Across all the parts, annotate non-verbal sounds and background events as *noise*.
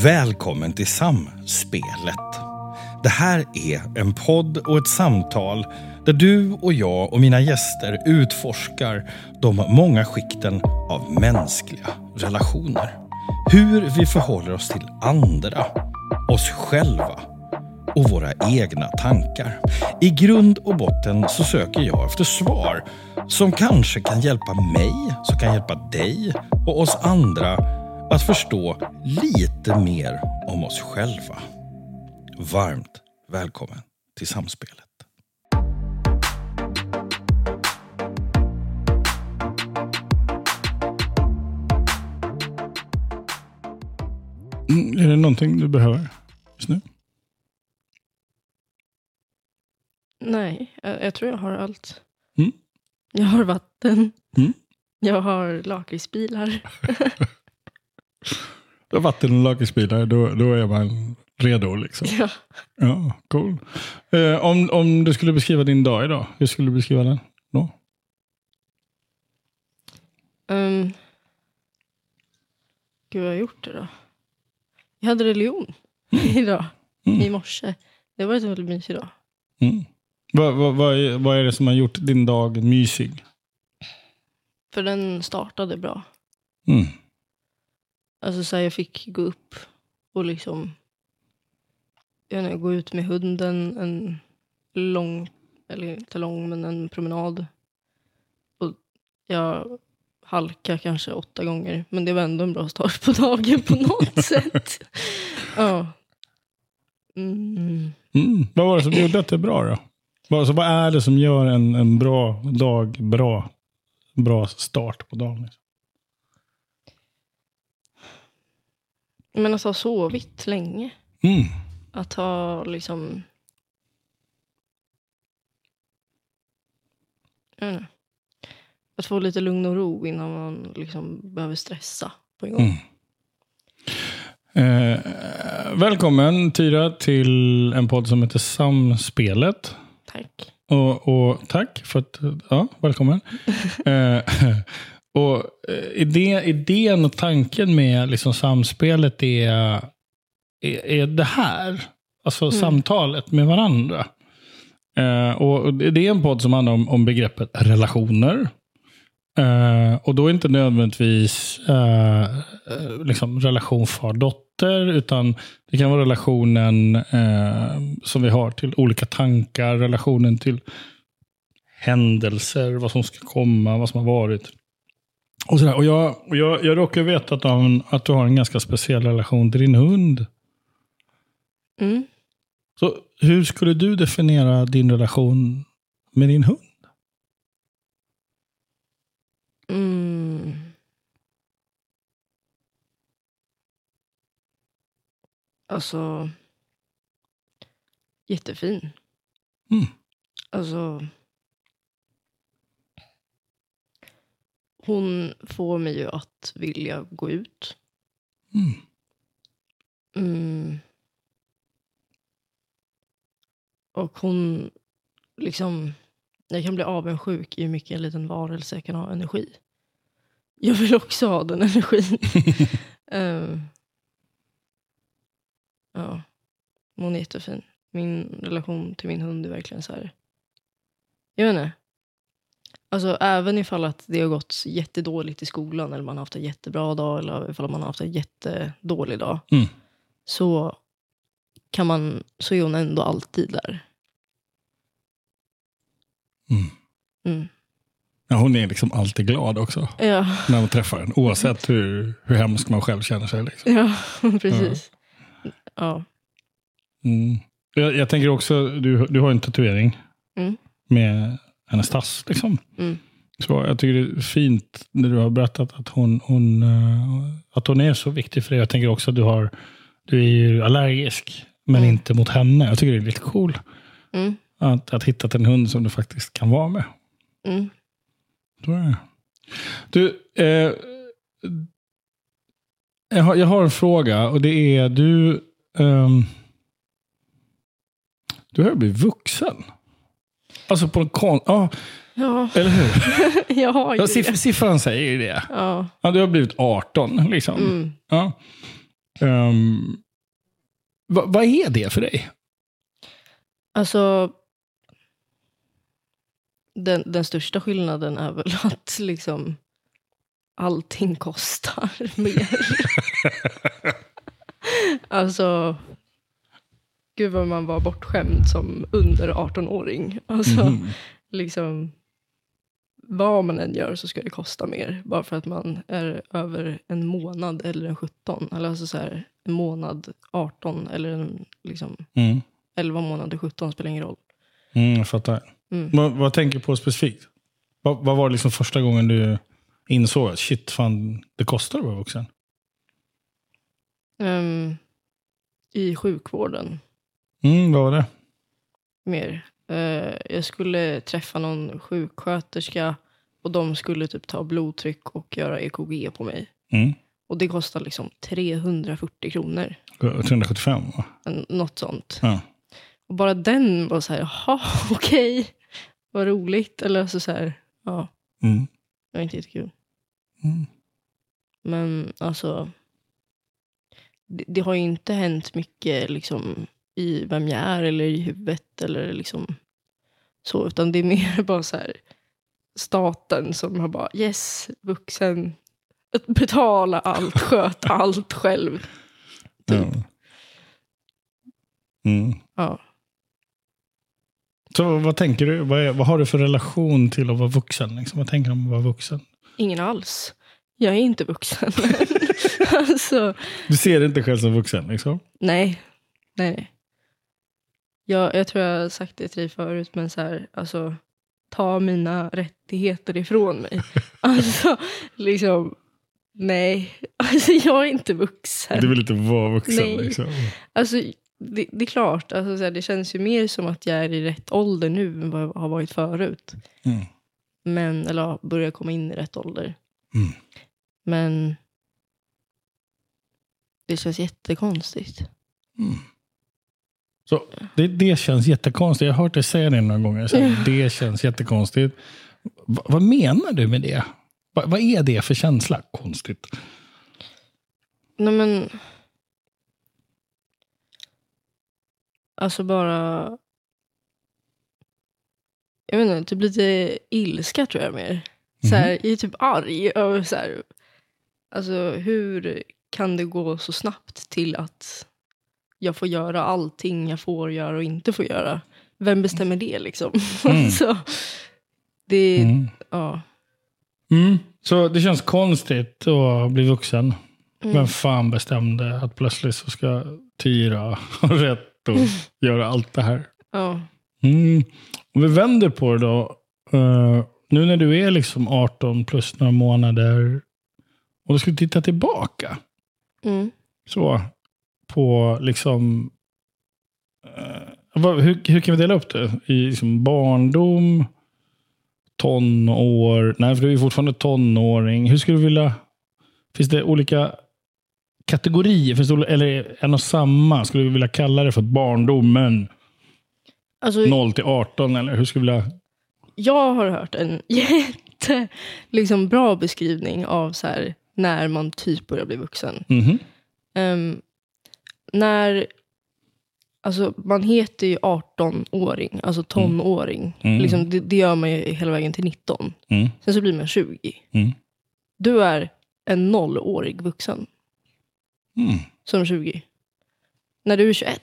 Välkommen till Samspelet. Det här är en podd och ett samtal där du och jag och mina gäster utforskar de många skikten av mänskliga relationer. Hur vi förhåller oss till andra, oss själva och våra egna tankar. I grund och botten så söker jag efter svar som kanske kan hjälpa mig, som kan hjälpa dig och oss andra att förstå lite mer om oss själva. Varmt välkommen till Samspelet. Mm, är det någonting du behöver just nu? Nej, jag, jag tror jag har allt. Mm. Jag har vatten. Mm. Jag har lakritsbilar. *laughs* Du har vatten och lakritsbilar, då, då är man redo. Liksom. ja. Ja, cool. Eh, om, om du skulle beskriva din dag idag, hur skulle du beskriva den då? Um, gud, vad har jag gjort idag? Jag hade religion *laughs* idag, i morse. Det var en väldigt mysig dag. Mm. Vad, vad, vad, är, vad är det som har gjort din dag mysig? För den startade bra. Mm. Alltså så här, jag fick gå upp och liksom jag inte, gå ut med hunden en lång, eller inte lång, men en promenad. Och jag halkade kanske åtta gånger, men det var ändå en bra start på dagen på något *laughs* sätt. Ja. Mm. Mm. Vad var det som gjorde att det är bra då? Vad- Alltså, vad är det som gör en, en bra dag bra? Bra start på dagen? Liksom? Men att ha sovit länge. Mm. Att ha liksom... Jag vet inte. Att få lite lugn och ro innan man liksom behöver stressa på en gång. Mm. Eh, välkommen Tyra till en podd som heter Samspelet. Tack. Och, och tack för att, ja, välkommen. *laughs* eh, och eh, idé, idén och tanken med liksom samspelet är, är, är det här. Alltså samtalet med varandra. Eh, och det är en podd som handlar om, om begreppet relationer. Eh, och då är inte nödvändigtvis eh, eh, liksom relation far-dotter, utan det kan vara relationen eh, som vi har till olika tankar, relationen till händelser, vad som ska komma, vad som har varit. Och sådär. Och jag, och jag, jag råkar veta att du, har en, att du har en ganska speciell relation till din hund. Mm. Så hur skulle du definiera din relation med din hund? Mm. Alltså... Jättefin. Mm. Alltså... Hon får mig ju att vilja gå ut. Mm. Mm. Och hon, liksom, jag kan bli avundsjuk i hur mycket en liten varelse kan ha energi. Jag vill också ha den energin. *laughs* Ehm, ja, hon är jättefin. Min relation till min hund är verkligen så här. Jag vet inte. Alltså även ifall att det har gått jättedåligt i skolan eller man har haft en jättebra dag eller ifall man har haft en jättedålig dag Mm. så kan man, så är hon ändå alltid där. Mm. Mm. Ja, hon är liksom alltid glad också Ja, när man träffar en. Oavsett hur, hur hemskt man själv känner sig. Liksom. ja *laughs* precis. Ja. Mm. Jag, jag tänker också, du, du har en tatuering Mm. med hennes tass. Liksom. Mm. Så jag tycker det är fint när du har berättat att hon, hon, eh, att hon är så viktig för dig. Jag tänker också att du, har, du är ju allergisk, men Mm. inte mot henne. Jag tycker det är lite cool Mm. att, att hitta en hund som du faktiskt kan vara med. Mm. Så är det. Du, eh, jag, har, jag har en fråga och det är du... ehm, du har blivit vuxen. Alltså på en kon... Ja, Ja, eller hur? *laughs* ju Ja, siff siffran säger ju det. Ja. Ja, du har blivit 18 liksom. Mm. Ja. Um, vad, vad är det för dig? Alltså, den, den största skillnaden är väl *laughs* att liksom allting kostar *laughs* mer. alltså, gud vad man var bortskämd som under 18-åring. Alltså, Mhm. liksom, vad man än gör så ska det kosta mer. Bara för att man är över en månad eller en 17. Eller alltså så här, en månad 18 eller en liksom, Mm. 11 månader 17 spelar ingen roll. Mm, jag fattar. Mm. Vad, vad tänker du på specifikt? Vad, vad var det liksom första gången du insåg att shit, fan, det kostar att vara vuxen? Ehm, I sjukvården Mm, vad var det? mer. Eh, jag skulle träffa någon sjuksköterska och de skulle typ ta blodtryck och göra EKG på mig. Mm. Och det kostar liksom 340 kronor. 375 va? Något sånt. Ja. Och bara den var så här, jaha, *laughs* okej. Vad roligt. Eller alltså så här, ja, Mm. det var inte jättekul. Mm. Men alltså, det, det har ju inte hänt mycket liksom, i vem jag är eller i huvudet eller liksom så, utan det är mer *laughs* bara så här staten som har bara yes, vuxen, betala allt, *laughs* sköta allt själv. Typ. Ja. Mm. Ja. Så vad tänker du? Vad, är, vad har du för relation till att vara vuxen? Liksom? Vad tänker du om att vara vuxen? Ingen alls. Jag är inte vuxen. *laughs* alltså, Du ser dig inte själv som vuxen? Liksom? nej. Nej. Jag, jag tror jag har sagt det till dig förut, men så här, alltså, ta mina rättigheter ifrån mig. *laughs* alltså, liksom, nej. Alltså, jag är inte vuxen. Du vill inte vara vuxen? Nej. Liksom. Alltså, det, det är klart, alltså, så här, det känns ju mer som att jag är i rätt ålder nu än vad jag har varit förut. Mm. Men, eller ja, börjar komma in i rätt ålder. Mm. Men det känns jättekonstigt. Mm. Så det, det känns jättekonstigt. Jag har hört dig säga det några gånger. Så här, det känns jättekonstigt. Va, vad menar du med det? Va, vad är det för känsla? Konstigt. Nej men... Alltså bara... Jag vet inte, typ lite ilska tror jag mer. Så här, Jag är typ arg över så här... Alltså hur kan det gå så snabbt till att jag får göra allting jag får göra och inte får göra? Vem bestämmer det liksom? *laughs* Mm. alltså, det, Mm. ja. Mm. Så det känns konstigt att bli vuxen. Mm. Vem fan bestämde att plötsligt så ska Tyra ha rätt att *laughs* göra allt det här? ja. Mm. Om vi vänder på det då. eh, nu när du är liksom 18 plus några månader och du skulle titta tillbaka Mm. så på liksom eh, hur, hur kan vi dela upp det? I liksom barndom, tonår, nej för du är fortfarande tonåring. Hur skulle du vilja, finns det olika kategorier? Finns det, eller en och samma? Skulle du vilja kalla det för barndomen Alltså, 0 till 18? Eller hur skulle du vilja? jag har hört en *laughs* jätte liksom, bra beskrivning av så här, när man typ börjar bli vuxen. Mhm. Ehm, när, alltså man heter ju 18-åring, alltså tonåring. Mm. Liksom, det, det gör man ju hela vägen till 19. Mm. Sen så blir man 20. Mm. Du är en nollårig vuxen Mm. som 20. När du är 21,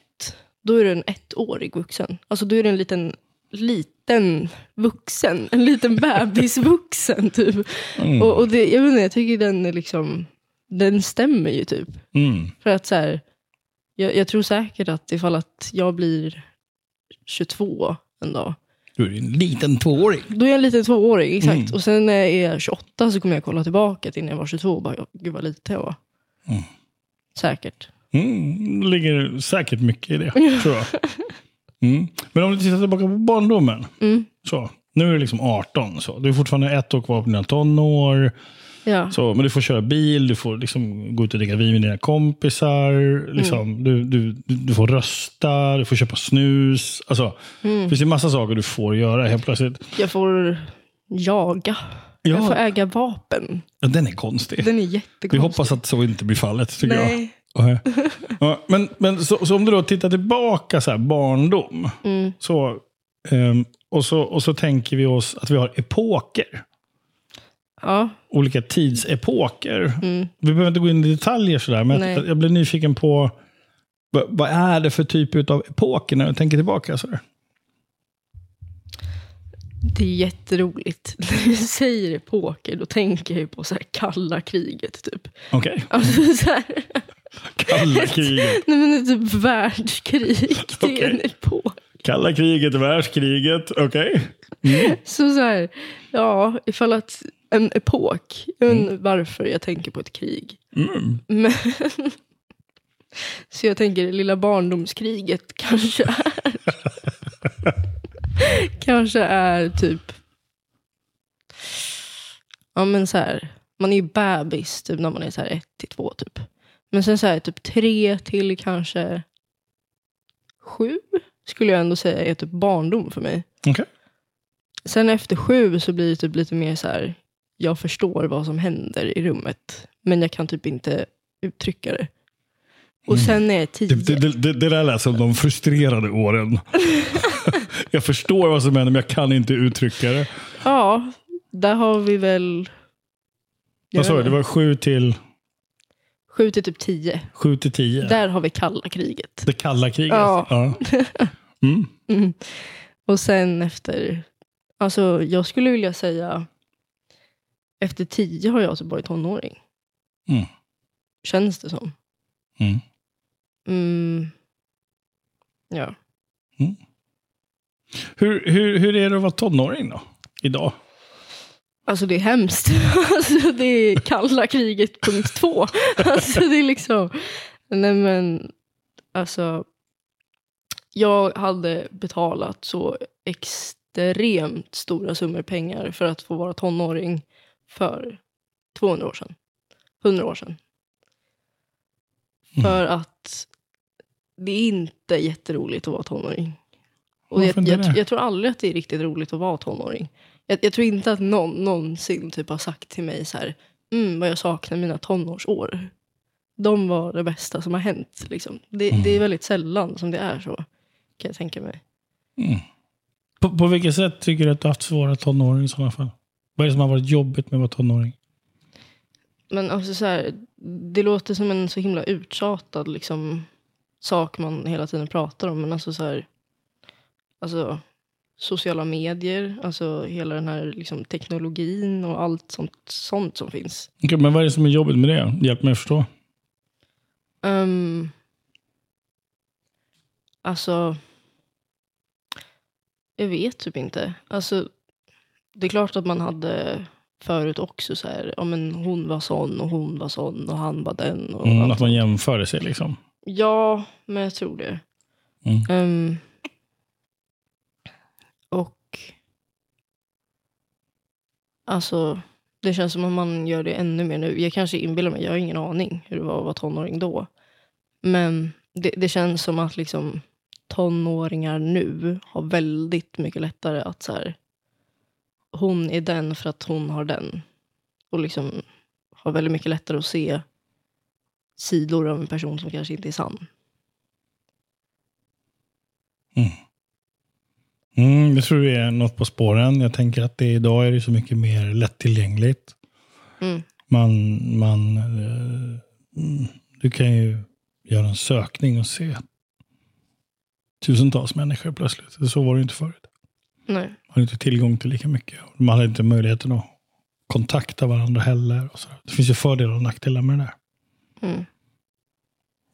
då är du en ettårig vuxen. Alltså då är du en liten, liten vuxen. En liten bebisvuxen *laughs* typ. Mm. Och, och det, jag inte, jag tycker den är liksom, den stämmer ju typ. Mm. För att så här, jag, jag tror säkert att ifall att jag blir 22 en dag, Du är en liten tvååring. då är jag en liten tvååring, exakt. Mm. Och sen när jag är 28 så kommer jag kolla tillbaka till när jag var 22 och bara, gud vad lite jag var. Mm. Säkert. Mm, det ligger säkert mycket i det, tror jag. Mm. Men om du tittar tillbaka på barndomen. Mm. Så, nu är du liksom 18. Så. Du är fortfarande ett år kvar på dina tonår. Ja. Så, men du får köra bil, du får liksom gå ut och dricka vin med dina kompisar. Liksom, du, du, du, du får rösta, du får köpa snus. Alltså, Mm. Det finns ju massa saker du får göra helt plötsligt. Jag får jaga. Jag får Ja, äga vapen. den är konstig. Den är jättekonstig. Vi hoppas att så inte blir fallet, tycker jag. Nej, Okej. Ja, men men så, så om du då tittar tillbaka, så här, barndom, Mm. så, ehm, och, så, och så tänker vi oss att vi har epoker. Ja. Olika tidsepoker. Mm. Vi behöver inte gå in i detaljer sådär, men jag, jag blir nyfiken på vad, är det för typ av epoker när du tänker tillbaka? Sådär? Det är jätteroligt. *laughs* När du säger epoker, då tänker jag på så här kalla kriget typ. Okej, *laughs* Alltså så här, kalla kriget. *laughs* nej men det är typ världskrig. Det är en epok. Kalla kriget, världskriget, okej. Mm. Så så här, ja, ifall att en epok, jag vet inte varför jag tänker på ett krig. Mm. Men, *laughs* så jag tänker det lilla barndomskriget *laughs* kanske är, kanske är typ, ja men så här, man är ju bebis typ när man är så här ett till två typ. Men sen så här typ tre till kanske sju skulle jag ändå säga är typ barndom för mig. Okej. Sen efter sju så blir det typ lite mer så här, jag förstår vad som händer i rummet, men jag kan typ inte uttrycka det. Och sen när jag är tio, Det, det, det, det där lät som de frustrerade åren. *laughs* jag förstår vad som händer, men jag kan inte uttrycka det. ja, där har vi väl... Vad sa du? Det var sju till, Sju till typ tio. sju till tio. Där har vi kalla kriget. Det kalla kriget. Ja. Ja. *laughs* Mm. Mm. Och sen efter, alltså jag skulle vilja säga, efter tio har jag typ varit tonåring. Mm. Känns det som. Mm. Mm. Ja. Hur, hur, hur är det att vara tonåring då? Idag? Alltså det är hemskt. *laughs* Alltså det är kalla kriget punkt två. Alltså det är liksom, nej men, alltså. Jag hade betalat så extremt stora summor pengar för att få vara tonåring för 200 år sedan. 100 år sedan. Mm. För att det är inte jätteroligt att vara tonåring. Och jag, jag, jag tror aldrig att det är riktigt roligt att vara tonåring. Jag, jag tror inte att någon någonsin typ har sagt till mig så här, mm, vad jag saknar mina tonårsår. De var det bästa som har hänt. Liksom. Det, Mm. det är väldigt sällan som det är så, kan jag tänka mig. Mm. På, på vilket sätt tycker du att du har haft svåra tonåring i sådana fall? Vad är det som har varit jobbigt med att vara tonåring? Men alltså så här, det låter som en så himla uttjatad liksom, sak man hela tiden pratar om. Men alltså så här, alltså sociala medier, alltså hela den här liksom, teknologin och allt sånt, sånt som finns. Okej, men vad är det som är jobbigt med det? Hjälp mig att förstå. Um, alltså, jag vet typ inte. Alltså, det är klart att man hade förut också så här, ja men hon var sån och hon var sån och han var den. Och Mm, allt att man jämför sig liksom. Ja, men jag tror det. Mm. Ehm, och alltså, det känns som att man gör det ännu mer nu. Jag kanske inbillar mig, jag har ingen aning hur det var att vara tonåring då. Men det, det känns som att liksom tonåringar nu har väldigt mycket lättare att så här, hon är den för att hon har den. Och liksom har väldigt mycket lättare att se sidor av en person som kanske inte är sann. Mm, jag tror det är något på spåren. Jag tänker att det idag är det så mycket mer lättillgängligt. Mm. Man, man, eh, mm, du kan ju göra en sökning och se tusentals människor plötsligt. Så var det inte förut. Nej. Hade inte tillgång till lika mycket. Man hade inte möjligheten att kontakta varandra heller. Och så. Det finns ju fördelar och nackdelar med det där. Mm.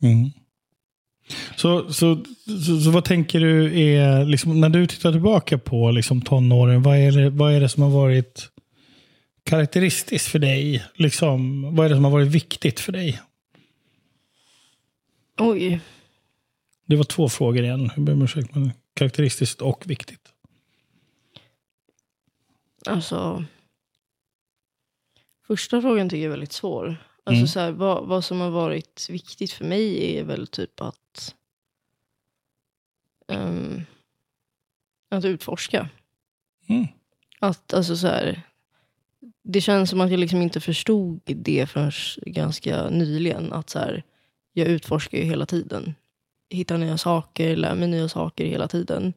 Mm. Så, så, så, så vad tänker du är, liksom, när du tittar tillbaka på liksom, tonåren, vad är, det, vad är det som har varit karaktäristiskt för dig? Liksom, vad är det som har varit viktigt för dig? Oj. Det var två frågor igen. Jag ber om ursäkt, men karaktäristiskt och viktigt. Alltså. Första frågan tycker jag är väldigt svår. Alltså Mm. så här, vad, vad som har varit viktigt för mig är väl typ att. ehm, att utforska. Mm. Att alltså så här. Det känns som att jag liksom inte förstod det förrän ganska nyligen. Att så här, jag utforskar ju hela tiden. Hittar nya saker, lär mig nya saker hela tiden.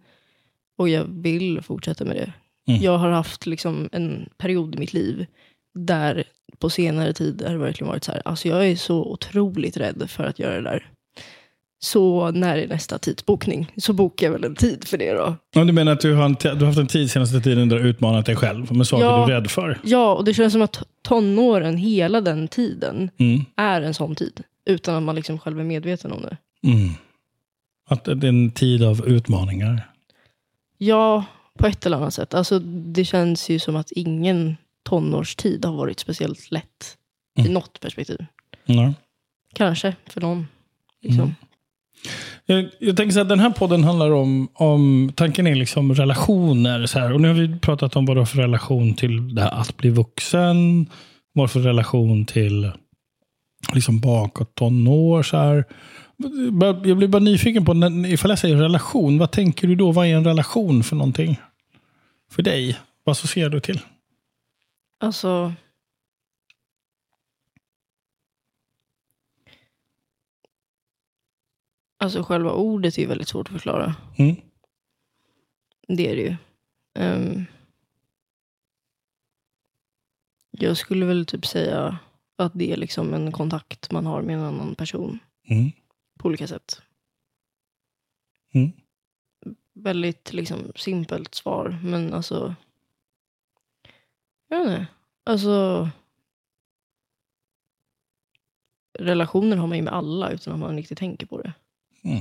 Och jag vill fortsätta med det. Mm. Jag har haft liksom en period i mitt liv där på senare tid har det verkligen varit så här, alltså jag är så otroligt rädd för att göra det där. Så när är nästa tidsbokning? Så bokar jag väl en tid för det då. Ja, du menar att du har, en, du har haft en tid senaste tiden där du har utmanat dig själv med saker Ja. du är rädd för? Ja, och det känns som att tonåren, hela den tiden, Mm. är en sån tid. Utan att man liksom själv är medveten om det. Mm. Att det är en tid av utmaningar. Ja, på ett eller annat sätt. Alltså, det känns ju som att ingen tonårstid har varit speciellt lätt. I Mm. något perspektiv. Ja. Kanske för någon. Liksom. Mm. Jag, jag tänker så att den här podden handlar om, om tanken är liksom relationer. Så här. Och nu har vi pratat om vad du har för relation till det här att bli vuxen. Vad för relation till liksom bakåt tonår. Så här. Jag blir bara nyfiken på, när, ifall jag säger relation, vad tänker du då? Vad är en relation för någonting? För dig? Vad associerar du till? Alltså... Alltså själva ordet är ju väldigt svårt att förklara. Mm. Det är det ju. Ehm, jag skulle väl typ säga att det är liksom en kontakt man har med en annan person Mm. På olika sätt. Mm. Väldigt liksom simpelt svar, men alltså... Jag vet inte. Alltså... Relationer har man ju med alla utan att man riktigt tänker på det. Mm.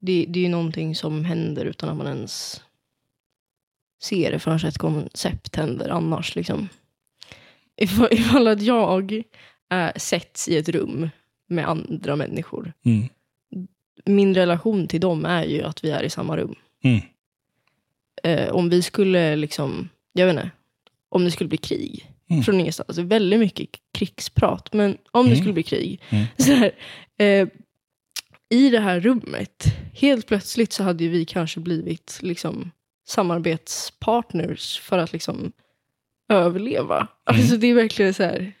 Det, det är ju någonting som händer utan att man ens ser det förrän ett koncept händer annars. Liksom. Ifall, *laughs* ifall att jag äh, sätts i ett rum med andra människor. Mm. Min relation till dem är ju att vi är i samma rum. Mm. Eh, om vi skulle liksom, jag vet inte, om det skulle bli krig Mm. från ingenstans. Alltså väldigt mycket krigsprat, men om det Mm. skulle bli krig. Mm. *laughs* Så här, eh, I det här rummet, helt plötsligt så hade ju vi kanske blivit liksom samarbetspartners för att liksom överleva. Alltså det är verkligen så här,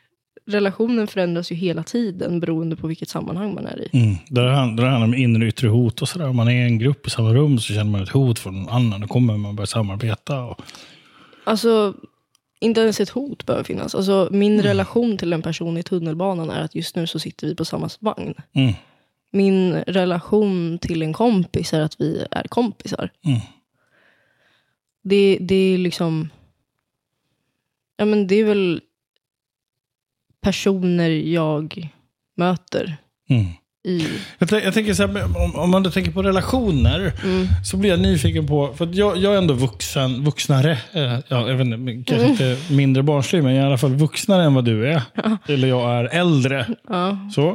relationen förändras ju hela tiden beroende på vilket sammanhang man är i. Mm. Där handlar det om inre och yttre hot och sådär. Om man är i en grupp i samma rum så känner man ett hot från någon annan. Då kommer man börja samarbeta. Och, Alltså, inte ens ett hot behöver finnas. Alltså, min relation till en person i tunnelbanan är att just nu så sitter vi på samma vagn. mm. Min relation till en kompis är att vi är kompisar. Mm. Det, det är liksom... Ja, men det är väl personer jag möter Mm. i... Jag, jag tänker så här, om, om man då tänker på relationer. Mm, Så blir jag nyfiken på, för att jag, jag är ändå vuxen, vuxnare. Eh, ja, jag vet inte, kanske inte mindre barnslig, men jag är i alla fall vuxnare än vad du är. Eller jag är äldre. ja. Så.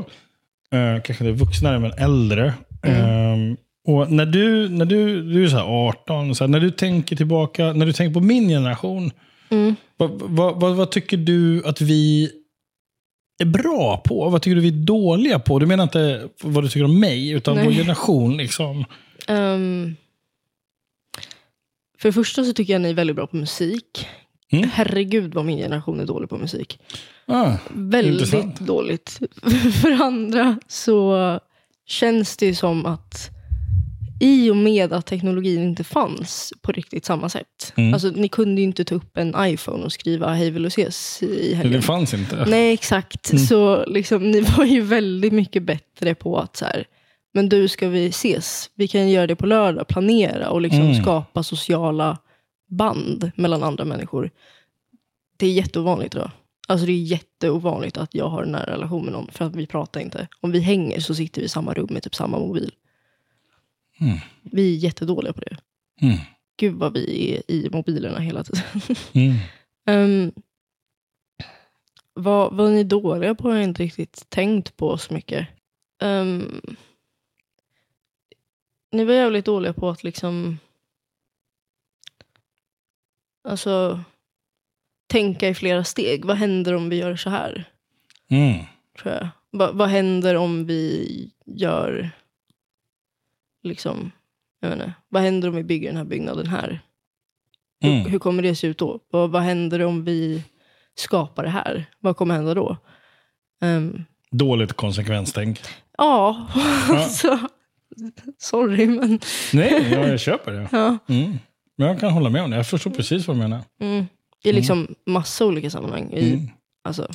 Eh, kanske inte vuxnare, men äldre. Mm. Eh, och när du, när du, du är så här 18, så här, när du tänker tillbaka, när du tänker på min generation. Mm. Vad, vad, vad, vad tycker du att vi är bra på? Vad tycker du vi är dåliga på? Du menar inte vad du tycker om mig, utan Nej. vår generation. liksom. Ehm, för det första så tycker jag ni är väldigt bra på musik. Mm. Herregud vad min generation är dålig på musik. Ah, Väldigt Intressant. dåligt. *laughs* För andra så känns det som att i och med att teknologin inte fanns på riktigt samma sätt. Mm. Alltså ni kunde ju inte ta upp en iPhone och skriva hej vill du ses i helgen. det fanns inte. Nej, exakt. Mm. Så liksom, ni var ju väldigt mycket bättre på att så här, men du ska vi ses? Vi kan göra det på lördag, planera och liksom Mm. skapa sociala band mellan andra människor. Det är jätteovanligt idag. Alltså det är jätteovanligt att jag har en nära relation med någon för att vi pratar inte. Om vi hänger så sitter vi i samma rum med typ samma mobil. Mm. Vi är jättedåliga på det. Mm. Gud vad vi är i mobilerna hela tiden. Mm. Um, *laughs* vad, vad ni är dåliga på har jag inte riktigt tänkt på så mycket. Ehm, ni var jävligt dåliga på att liksom... Alltså... Tänka i flera steg. Vad händer om vi gör så här? Mm. Tror jag. Va, vad händer om vi gör... Liksom... Jag inte. Vad händer om vi bygger den här byggnaden här? Hur, Mm. hur kommer det se ut då? Och vad händer om vi skapar det här? Vad kommer hända då? Ehm, Dåligt konsekvenstänk. Ja, *laughs* alltså, sorry men Nej, jag, köper det. *laughs* ja. Mm. Men jag kan hålla med om det. Jag förstår precis vad du menar. Mm. I liksom massa olika sammanhang. I, Mm. Alltså,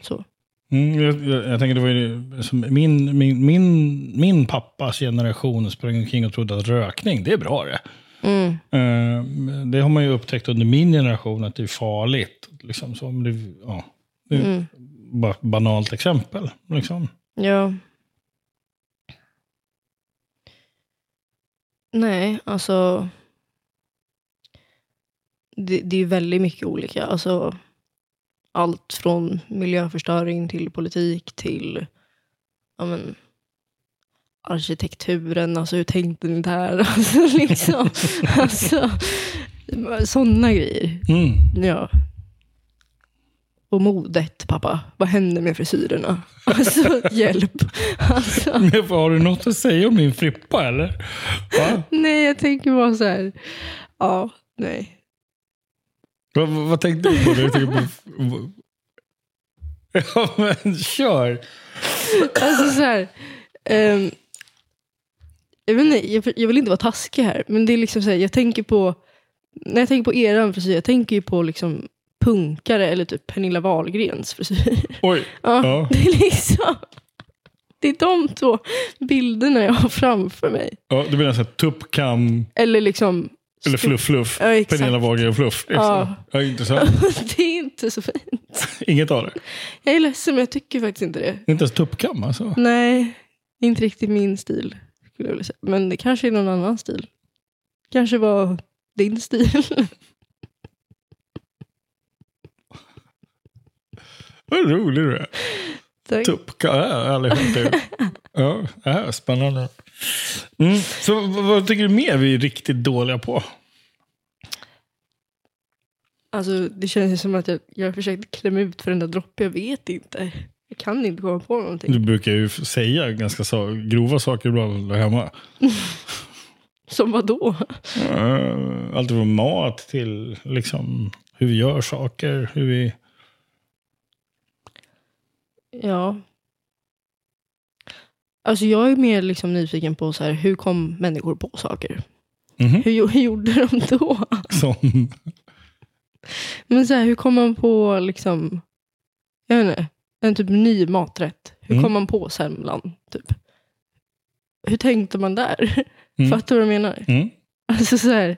så. Mm, jag, jag, jag tänker det var ju som min, min, min, min pappas generation sprang omkring och trodde att rökning, det är bra det. Mm. Eh, det har man ju upptäckt under min generation att det är farligt. Liksom, så, det, ja, det är Mm. bara ett banalt exempel. Liksom. Ja. Nej, alltså. Det, det är väldigt mycket olika. Alltså, allt från miljöförstöring till politik till ja, men, arkitekturen. Alltså hur tänkte ni där? *laughs* Alltså, liksom, *laughs* alltså, sådana grejer. Mm. Ja. Och modet, pappa. Vad händer med frisyrerna? *laughs* Alltså, hjälp. Alltså, Men har du något att säga om min frippa eller? Va? nej, jag tänker bara så här. Ja, nej. Vad, vad, tänkte du på? Tänkte på ja, men kör. Alltså så här. ehm, jag, vet inte, jag, jag vill inte vara taskig här, men det är liksom så här, jag tänker på, när jag tänker på eran frisyr, jag tänker ju på liksom punkare eller typ Pernilla Wahlgrens frisyr. Oj. *laughs* Ja, Ja. Det är liksom, det är de två bilderna jag har framför mig. Ja, du menar så här tuppkam Eller liksom, eller fluff fluff? Ja, exakt. Pernilla Wahlgren fluff. Liksom. Ja. Ja. intressant. *laughs* det är inte så fint. Inget av det? Jag är ledsen men jag tycker faktiskt inte det. Inte ens tuppkam alltså? Nej, inte riktigt min stil. Skulle jag vilja säga. Men det kanske är någon annan stil. Kanske var din stil. *laughs* Vad rolig du är. Tuppkam, jag har aldrig hört det. *laughs* Ja, det här är spännande. Mm. Så vad, tycker du mer vi är riktigt dåliga på? Alltså, det känns ju som att jag, jag har försökt klämma ut för den där droppen. Jag vet inte. Jag kan inte komma på någonting. Du brukar ju säga ganska så, grova saker ibland där hemma. *laughs* Som vad då? Uh, allt från mat till liksom, hur vi gör saker. Hur vi... Ja. Alltså jag är mer liksom nyfiken på så här, hur kom människor på saker? Mhm. Hur, *laughs* hur gjorde de då? Som, Men så här, hur kom man på liksom, jag vet inte, en typ ny maträtt? Hur Mm. kom man på semlan? Typ? Hur tänkte man där? *laughs* Mm. Fattar du vad jag menar? mm. Alltså så här,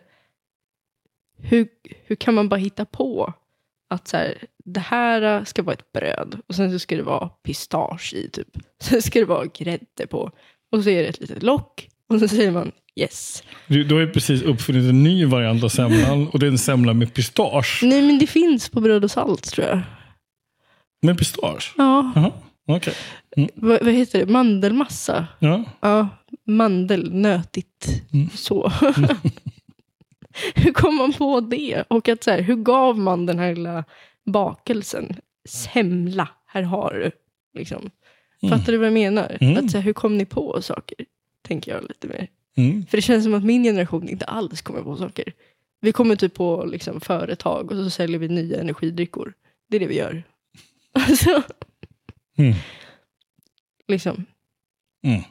hur, hur kan man bara hitta på att så här, det här ska vara ett bröd och sen så ska det vara pistage i typ. *laughs* Sen ska det vara grädde på och så är det ett litet lock och så säger man yes. Du, du har ju precis uppfunnit en ny variant av semlan och det är en semla med pistage. Nej men det finns på bröd och salt tror jag. Med pistage? Ja, Jaha, okej. vad, vad heter det? Mandelmassa. Ja. Ja, mandel, nötigt, Mm. så. *laughs* hur kom man på det? Och att så här, hur gav man den här lilla bakelsen? Semla, här har du. Liksom. Mm. Fattar du vad jag menar? Mm. Att så här, hur kom ni på saker? Tänker jag lite mer. Mm. För det känns som att min generation inte alls kommer på saker. Vi kommer typ på liksom, företag och så säljer vi nya energidryckor. Det är det vi gör. *laughs* Alltså, Mm. liksom. Mm.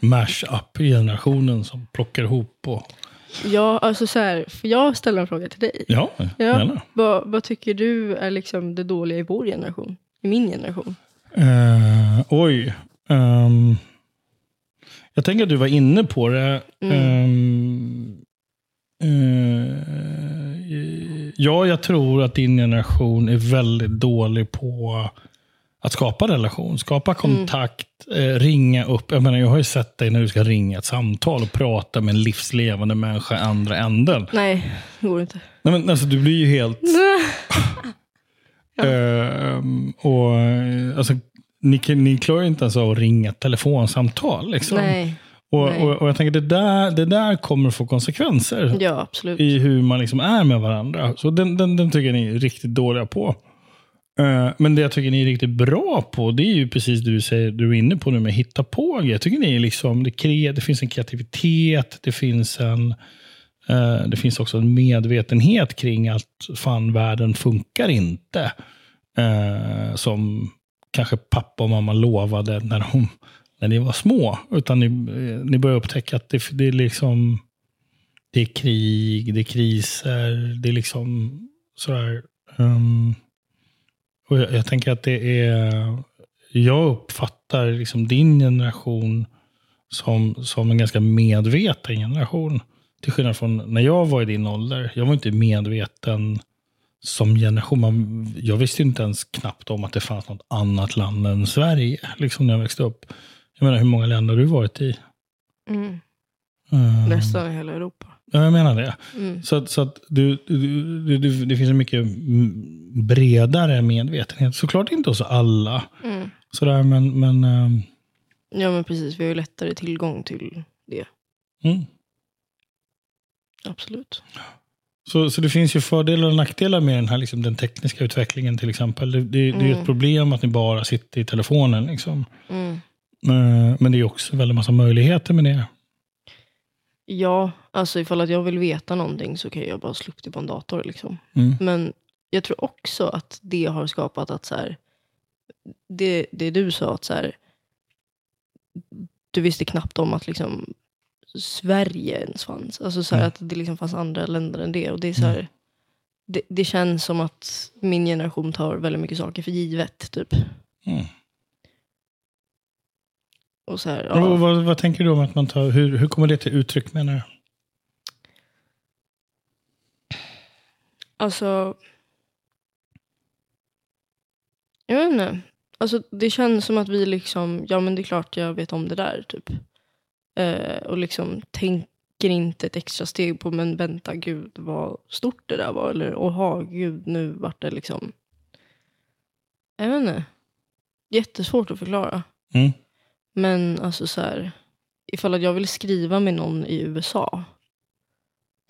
Mash-up-generationen som plockar ihop och... Ja, alltså så här, får jag ställa en fråga till dig? Ja, Ja. Vad, vad tycker du är liksom det dåliga i vår generation? I min generation? Eh, oj. Ehm, jag tänker att du var inne på det. Mm. Ehm, eh, ja, jag tror att din generation är väldigt dålig på att skapa relation, skapa kontakt, eh, ringa upp. Jag, menar, jag har ju sett dig när du ska ringa ett samtal och prata med en livslevande människa i andra änden. Nej, det går inte. Nej, men, alltså, du blir ju helt... *laughs* Ehm, och, eh, alltså, ni, ni klarar inte ens av att ringa ett telefonsamtal. Liksom. Nej, och, nej. och, och jag tänker det där, det där kommer få konsekvenser ja i hur man liksom är med varandra. Så den, den, den tycker jag ni är riktigt dåliga på. Eh, men det jag tycker ni är riktigt bra på, det är ju precis det du säger, du är inne på nu med hitta på grejer. Jag tycker ni är liksom, det, kre, det finns en kreativitet, det finns en eh, det finns också en medvetenhet kring att fan, världen funkar inte. Eh, som kanske pappa och mamma lovade när de, när ni var små. Utan ni, eh, ni börjar upptäcka att det, det är liksom det är krig, det är kriser, det är liksom sådär. Um, och jag, jag, tänker att det är, jag uppfattar liksom din generation som, som en ganska medveten generation. Till skillnad från när jag var i din ålder. Jag var inte medveten som generation. Man, jag visste inte ens knappt om att det fanns något annat land än Sverige. Liksom när jag växte upp. Jag menar, hur många länder har du varit i? Mm. Um, Nästan i hela Europa. Ja, jag menar det. Mm. Så, att, så att du, du, du, det finns en mycket bredare medvetenhet. Såklart inte hos alla. Mm. Sådär, men, men um, Ja men precis, vi har ju lättare tillgång till det. mm. Absolut. Så, så det finns ju fördelar och nackdelar med den här liksom, den tekniska utvecklingen till exempel. Det, det, det är ju ett Mm. problem att ni bara sitter i telefonen. Liksom. Mm. Eh, Men det är också väldigt massa möjligheter med det. Ja, alltså ifall att jag vill veta någonting så kan jag bara slå upp det på en dator. Liksom. Mm. Men jag tror också att det har skapat att så här, det, det du sa, att så här, du visste knappt om att liksom Sverige ens fanns. Alltså så här, Mm. att det liksom fanns andra länder än det. Och det, är så här, det, det känns som att min generation tar väldigt mycket saker för givet. Typ. Och så här, ja. Vad, vad tänker du om att man tar, hur, hur kommer det till uttryck menar du? Alltså... Jag vet inte. Alltså, det känns som att vi liksom, ja men det är klart jag vet om det där typ. Eh, och liksom tänker inte ett extra steg på, men vänta gud vad stort det där var. Eller åha gud nu vart det liksom. Jag vet inte. Jättesvårt att förklara. Mm. Men alltså så här, ifall att jag vill skriva med någon i USA,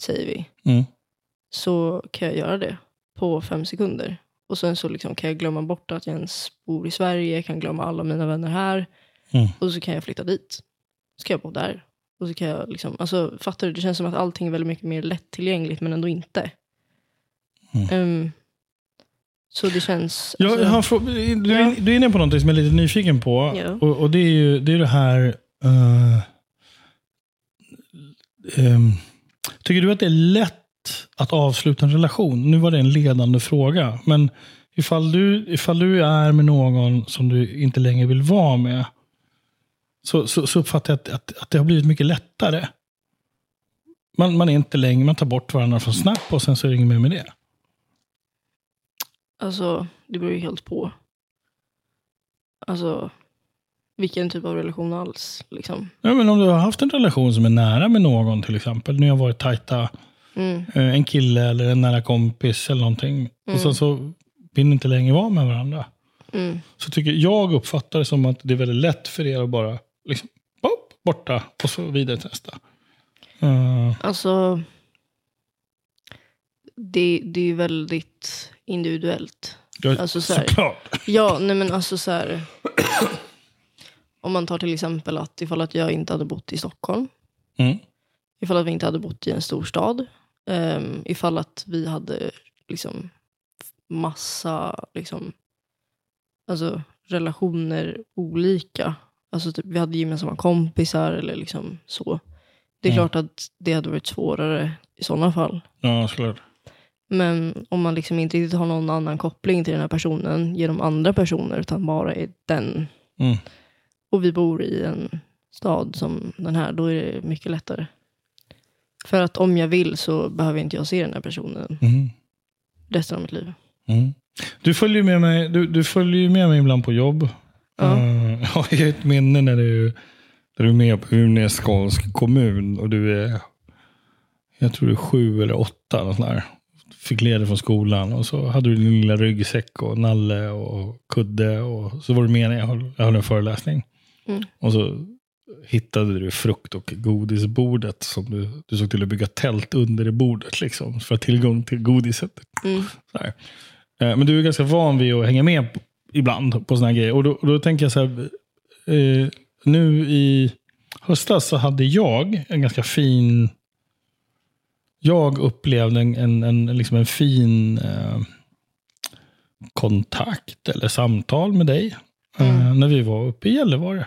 säger vi, Mm. så kan jag göra det på fem sekunder. Och sen så liksom kan jag glömma bort att jag ens bor i Sverige, jag kan glömma alla mina vänner här. Mm. Och så kan jag flytta dit. Så kan jag bo där. Och så kan jag liksom, alltså fattar du? Det känns som att allting är väldigt mycket mer lättillgängligt men ändå inte. Mm. Ehm, så det känns... Ja, alltså- frå- du, Ja. är, du är inne på någonting som jag är lite nyfiken på. Ja. Och, och det är ju det, är det här... eh, ehm, tycker du att det är lätt att avsluta en relation? Nu var det en ledande fråga. Men ifall du, ifall du är med någon som du inte längre vill vara med. Så, så, så uppfattar jag att, att, att det har blivit mycket lättare. Man, man är inte längre, man tar bort varandra från Snap och sen så är det inget mer med det. Alltså, det beror ju helt på. Alltså, vilken typ av relation alls. Liksom. Ja, men om du har haft en relation som är nära med någon till exempel. Ni har varit tajta. Mm, eh, En kille eller en nära kompis eller någonting. Och sen så vill ni inte längre vara med varandra. mm, Så tycker jag uppfattar det som att det är väldigt lätt för er att bara liksom, pop, borta och så vidare till nästa. Eh, alltså, det, det är ju väldigt individuellt. jag, Alltså, så här- såklart. Ja, nej men alltså så här. Om man tar till exempel att ifall att jag inte hade bott i Stockholm. Mm. Ifall att vi inte hade bott i en storstad. Um, ifall att vi hade liksom massa liksom, alltså, relationer olika. Alltså typ, vi hade gemensamma kompisar eller liksom så. Det är Mm. klart att det hade varit svårare i sådana fall. Ja, såklart. Men om man liksom inte riktigt har någon annan koppling till den här personen genom andra personer utan bara är den. Mm. Och vi bor i en stad som den här, då är det mycket lättare. För att om jag vill så behöver inte jag se den här personen Mm. resten av mitt liv. Mm. Du följer ju med mig, du, du följer med mig ibland på jobb. Ja. Eh, *laughs* jag har ett minne när du, när du är med på Unescons kommun och du är, jag tror du är sju eller åtta. Något där. Fick ledigt från skolan och så hade du din lilla ryggsäck och nalle och kudde och så var du med när jag höll, jag höll en föreläsning. Mm. Och så hittade du frukt och godisbordet som du, du såg till att bygga tält under det bordet liksom för att ha tillgång till godiset. Mm. Eh, Men du är ganska van vid att hänga med ibland på såna här grejer. Och då, och då tänker jag så här. Eh, nu i höstas så hade jag en ganska fin... Jag upplevde en, en, en, liksom en fin eh, kontakt eller samtal med dig. eh, Mm. när vi var uppe i Gällivare.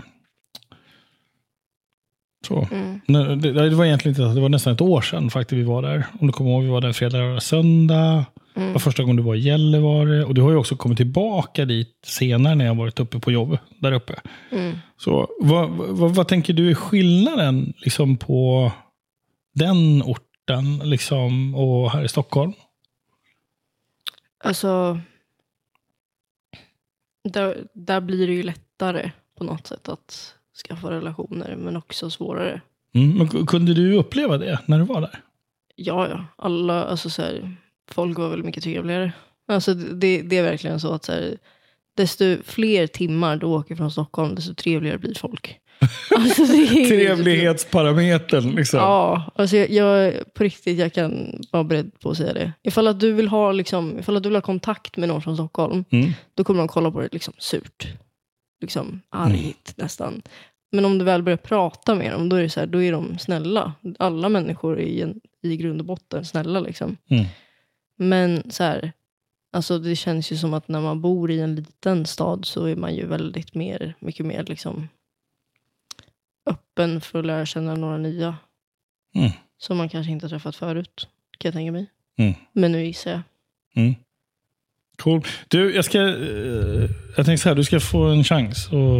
Så. Mm. Det, det var egentligen inte, det var nästan ett år sedan faktiskt vi var där. Om du kommer ihåg, vi var där fredag, lördag, söndag. Det var Mm. första gången du var i Gällivare. Och du har ju också kommit tillbaka dit senare när jag varit uppe på jobb där uppe. Mm. Så vad, vad, vad tänker du är skillnaden liksom på den orten liksom, och här i Stockholm? Alltså, där, där blir det ju lättare på något sätt att skaffa relationer, men också svårare. Mm. Men kunde du uppleva det när du var där? Ja, ja. Alla, alltså så här, folk var väl mycket trevligare. Alltså det, det är verkligen så att så här, desto fler timmar du åker från Stockholm, desto trevligare blir folk. Alltså, är- Trevlighetsparametern liksom. Ja, alltså jag, jag, på riktigt, jag kan vara beredd på att säga det. Ifall att du vill ha, liksom, ifall att du vill ha kontakt med någon från Stockholm, Mm. då kommer de kolla på det liksom surt. Liksom argt nästan. Men om du väl börjar prata med dem, då är, det så här, då är de snälla. Alla människor är i, en, i grund och botten snälla. Liksom. Mm. Men så här, alltså det känns ju som att när man bor i en liten stad så är man ju väldigt mer, mycket mer liksom öppen för att lära känna några nya. Mm. Som man kanske inte har träffat förut, kan jag tänka mig. Mm. Men nu gissar jag. Mm. Cool. Du, jag ska... eh, jag tänkte så här, du ska få en chans. Och,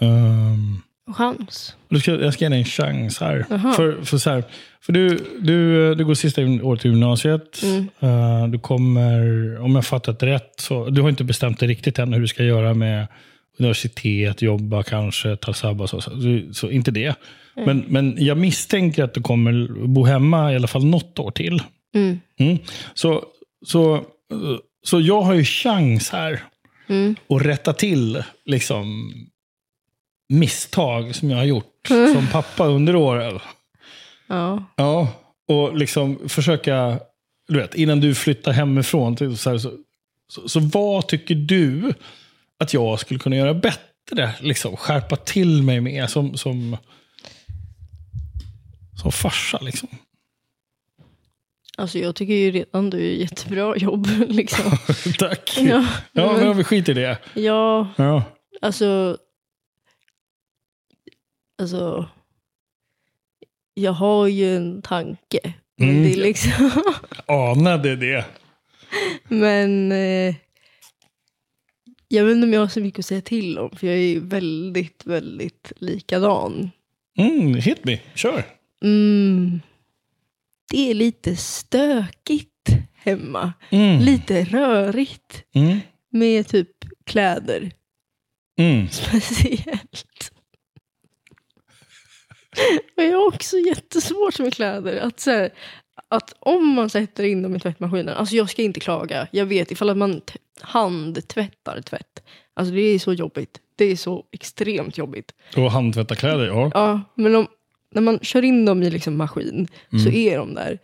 ehm, Chans. du ska, jag ska ge dig en chans här. För, för, så här, för du, du, du går sista året i gymnasiet. Mm. Eh, du kommer, om jag fattat rätt, så, du har inte bestämt dig riktigt än hur du ska göra med universitet, jobba kanske, ta sabbat. Så, så, så, inte det. Men, men jag misstänker att du kommer bo hemma i alla fall något år till. Mm. Mm. Så, så, så jag har ju chans här Mm. att rätta till liksom, misstag som jag har gjort Mm. som pappa under åren. Ja. Ja, och liksom försöka, du vet, innan du flyttar hemifrån. Så, här, så, så, så vad tycker du att jag skulle kunna göra bättre? Liksom, skärpa till mig med som, som, som farsa. Liksom. Alltså jag tycker ju redan du gör jättebra jobb. *laughs* Liksom. *laughs* Tack. Ja, Ja, men vi skiter i det. ja, Ja. alltså. Alltså. Jag har ju en tanke. Men Mm. det är liksom. Anade det. men. Eh, jag vet inte om jag har så mycket att säga till om. För jag är väldigt, väldigt likadan. Mm, hit me, kör. Mm, det är lite stökigt hemma. Mm. Lite rörigt. Mm. Med typ kläder. Mm. speciellt. Och jag har också jättesvårt med kläder. Att, så här, att om man sätter in dem i tvättmaskinen, alltså jag ska inte klaga. Jag vet ifall att man handtvättar tvätt. Alltså det är så jobbigt. Det är så extremt jobbigt. Och handtvätta kläder, ja. Ja, men om, när man kör in dem i liksom maskin så är de där.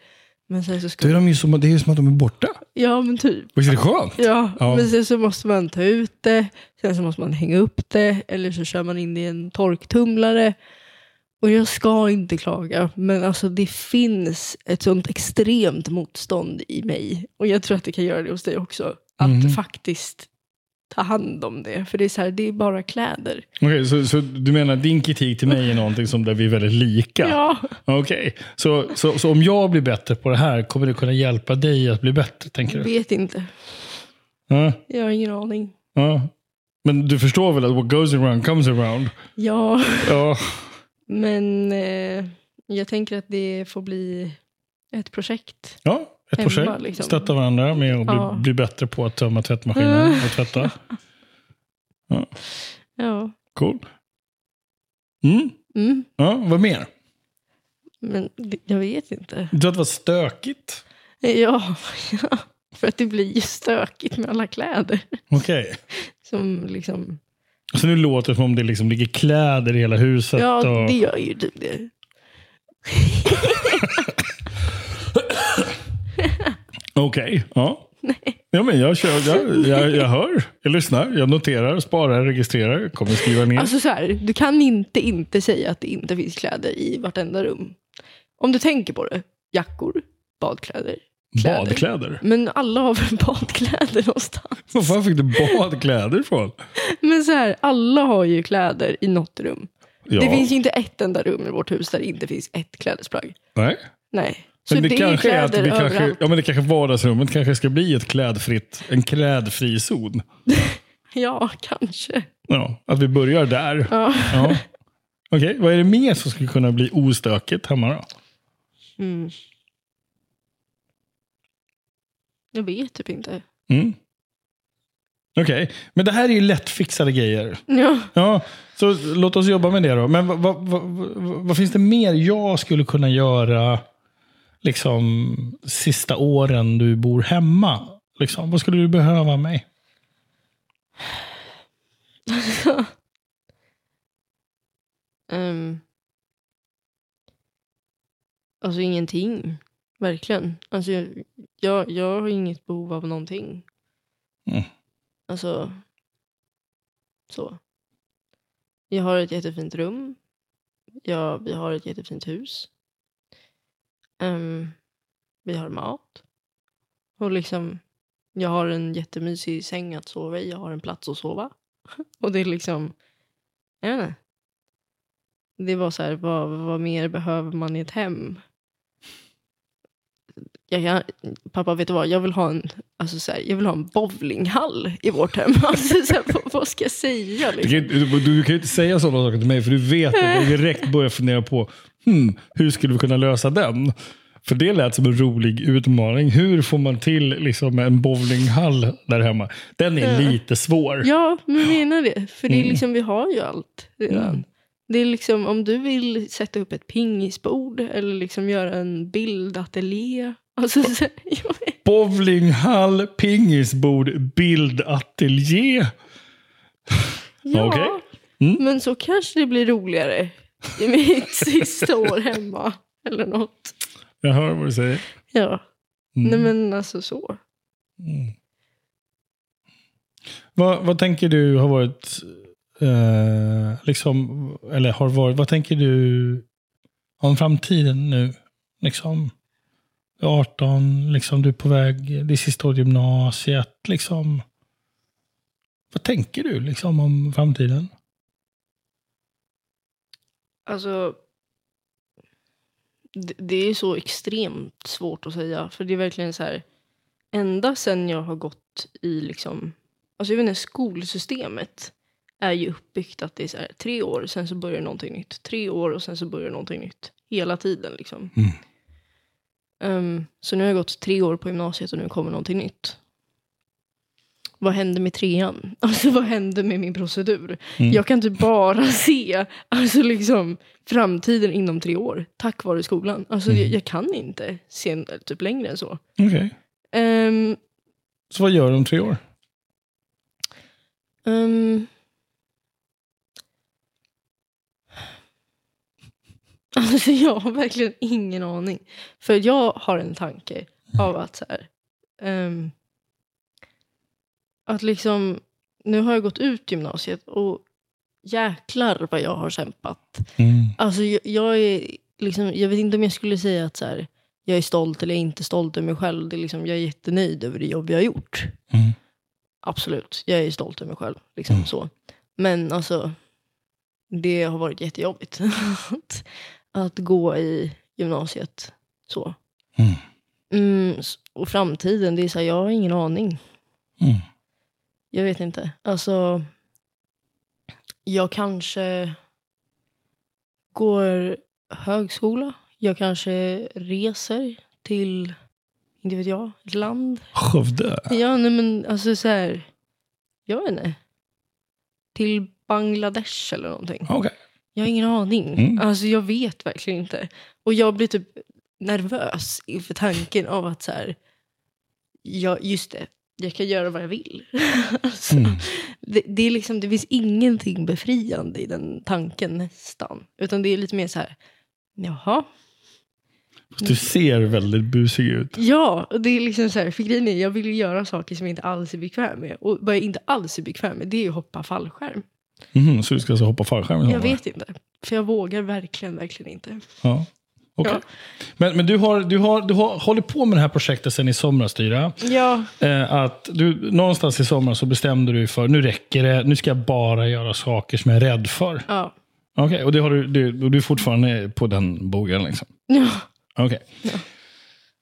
Men sen så Då ska... är de ju som, det är ju som att de är borta. Ja, men typ. Visst är det skönt? Ja, Ja. men sen så måste man ta ut det, sen så måste man hänga upp det, eller så kör man in det i en torktumlare. Och jag ska inte klaga, men alltså det finns ett sånt extremt motstånd i mig. Och jag tror att det kan göra det hos dig också. Att Mhm. faktiskt ta hand om det. För det är så här, det är bara kläder. Okej, så, så du menar din kritik till mig är någonting som där vi är väldigt lika? Ja, Okej, så, så, så om jag blir bättre på det här, kommer det kunna hjälpa dig att bli bättre, tänker jag du? vet inte. Ja, Jag har ingen aning. ja. Men du förstår väl att what goes around comes around? Ja, Ja, men eh, jag tänker att det får bli ett projekt. ja ett Hemma, projekt. liksom. Stötta varandra med att bli, Ja. bli bättre på att tömma tvättmaskinen och tvätta. *laughs* Ja, Cool. Mm. mm. Ja, vad mer? men jag vet inte. Du att det var stökigt? Ja, *laughs* ja, för att det blir ju stökigt med alla kläder. Okej. *laughs* Som liksom, Så nu låter det som om det liksom ligger kläder i hela huset. ja, och... det gör ju typ det. Okej, ja. Ja, men jag, kör, jag, jag, jag hör, jag lyssnar, jag noterar, sparar, registrerar, kommer skriva ner. Alltså så här, du kan inte inte säga att det inte finns kläder i vartenda rum. Om du tänker på det, jackor, badkläder, kläder. Badkläder? Men alla har väl *laughs* badkläder någonstans? Var fan fick du badkläder ifrån? Men så här, alla har ju kläder i något rum. Ja. Det finns ju inte ett enda rum i vårt hus där det inte finns ett klädesplagg. Nej. Nej. Men det, det, kanske är att vi kanske, överallt. ja, men det kanske vardagsrummet kanske ska bli ett klädfritt, en klädfri zon. *laughs* Ja, kanske. Ja, att vi börjar där. Ja. Ja. Okej, vad är det mer som skulle kunna bli ostökigt hemma då? Mm. Jag vet typ inte. Mm. Okej, men det här är ju lättfixade grejer. Ja. Ja, så låt oss jobba med det då. Men vad, vad, vad, vad, vad finns det mer jag skulle kunna göra liksom sista åren du bor hemma? Liksom, vad skulle du behöva av mig? *laughs* Ehm. alltså ingenting. Verkligen. Alltså, jag, jag har inget behov av någonting. Mm. Alltså. Så. Jag har ett jättefint rum. Ja, vi har ett jättefint hus. Um, vi har mat. Och liksom, jag har en jättemysig säng att sova i. Jag har en plats att sova. *laughs* Och det är liksom, jag vet inte. Det var så här, vad, vad mer behöver man i ett hem? Jag kan, pappa, vet du vad? Jag vill ha en, alltså så här, jag vill ha en bowlinghall i vårt hem. *laughs* Alltså, så här, vad, vad ska jag säga? Du Liksom? kan, du, du kan ju inte säga sådana saker till mig, för du vet att jag direkt börjar fundera på hmm, hur skulle vi kunna lösa den? För det lät som en rolig utmaning. Hur får man till liksom, en bowlinghall där hemma? Den är Ja. lite svår. Ja, men menar det. För det är Mm. liksom, vi har ju allt redan. Mm. Det är liksom, om du vill sätta upp ett pingisbord eller liksom göra en bildateljé. Alltså, så, Bowlinghall, pingisbord, bildateljé. ja, Okej. Mm. men så kanske det blir roligare i mitt *laughs* sista år hemma. Eller något. Jag hör vad du säger. Ja, Mm. nej men alltså så. Mm. Vad, vad tänker du har varit, eh, liksom, eller har varit, vad tänker du om framtiden nu? Liksom, du är 18, liksom, du är på väg, det är sista året gymnasiet. Liksom. Vad tänker du liksom, om framtiden? Alltså, det, det är så extremt svårt att säga. För det är verkligen så här, ända sen jag har gått i liksom, alltså jag vet inte, skolsystemet är ju uppbyggt att det är här, tre år, sen så börjar någonting nytt. Tre år och sen så börjar någonting nytt. Hela tiden liksom. Mm. Ehm, så nu har jag gått tre år på gymnasiet och nu kommer någonting nytt. Vad hände med trean? *laughs* Alltså vad hände med min procedur? Mm. Jag kan typ bara *laughs* se alltså, liksom, framtiden inom tre år tack vare skolan. Alltså, Mm. jag, jag kan inte se typ längre än så. Okej. Ehm, Så vad gör du om tre år? ehm. *laughs* Alltså jag har verkligen ingen aning. För jag har en tanke av att så här, ehm, att liksom, nu har jag gått ut gymnasiet och jäklar vad jag har kämpat. Mm. Alltså jag, jag är liksom, jag vet inte om jag skulle säga att så här, jag är stolt eller inte stolt över mig själv. Det är liksom, jag är jättenöjd över det jobb jag har gjort. Mm. Absolut, jag är stolt över mig själv. Liksom, Mm. så. Men alltså, det har varit jättejobbigt *laughs* att, gå i gymnasiet. Så. Mm. Mm, och framtiden, det är så här, jag har ingen aning. Mm. Jag vet inte. Alltså, jag kanske går högskola. Jag kanske reser till, inte vet jag, ett land. Skövde. Ja, nej men alltså så här, jag vet inte. Till Bangladesh eller någonting. Okej. Jag har ingen aning. Mm. Alltså jag vet verkligen inte. Och jag blir typ nervös inför tanken av att så här, ja just det, jag kan göra vad jag vill. *laughs* alltså, Mm. det, det, är liksom, det finns ingenting befriande i den tanken nästan. Utan det är lite mer så här, jaha. Fast Du ser väldigt busig ut. Ja, och det är liksom så här, för grejen är, jag vill ju göra saker som jag inte alls är bekväm med. Och vad jag inte alls är bekväm med, det är att hoppa fallskärm. Mhm, så du ska alltså hoppa fallskärm? Jag vet inte. För jag vågar verkligen, verkligen inte. Ja. Okej. Ja. Men, men du, har, du, har, du har hållit på med det här projektet sedan i somras, Tyra. Ja, Eh, att du, någonstans i somras så bestämde du för nu räcker det, nu ska jag bara göra saker som jag är rädd för. ja. Okej, och det har du, du, du är fortfarande på den bogen? Liksom. Ja. Okej.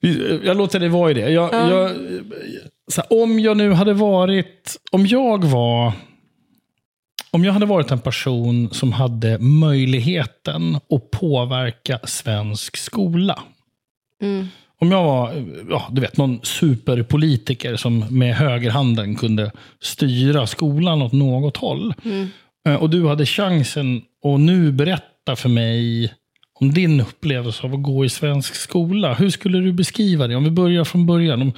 Vi- Jag låter dig vara i det. Jag, Ja. jag, här, om jag nu hade varit... Om jag var... Om jag hade varit en person som hade möjligheten att påverka svensk skola. Mm. Om jag var ja, du vet, någon superpolitiker som med högerhanden kunde styra skolan åt något håll. Mm. Eh, Och du hade chansen att nu berätta för mig om din upplevelse av att gå i svensk skola. Hur skulle du beskriva det? Om vi börjar från början. Om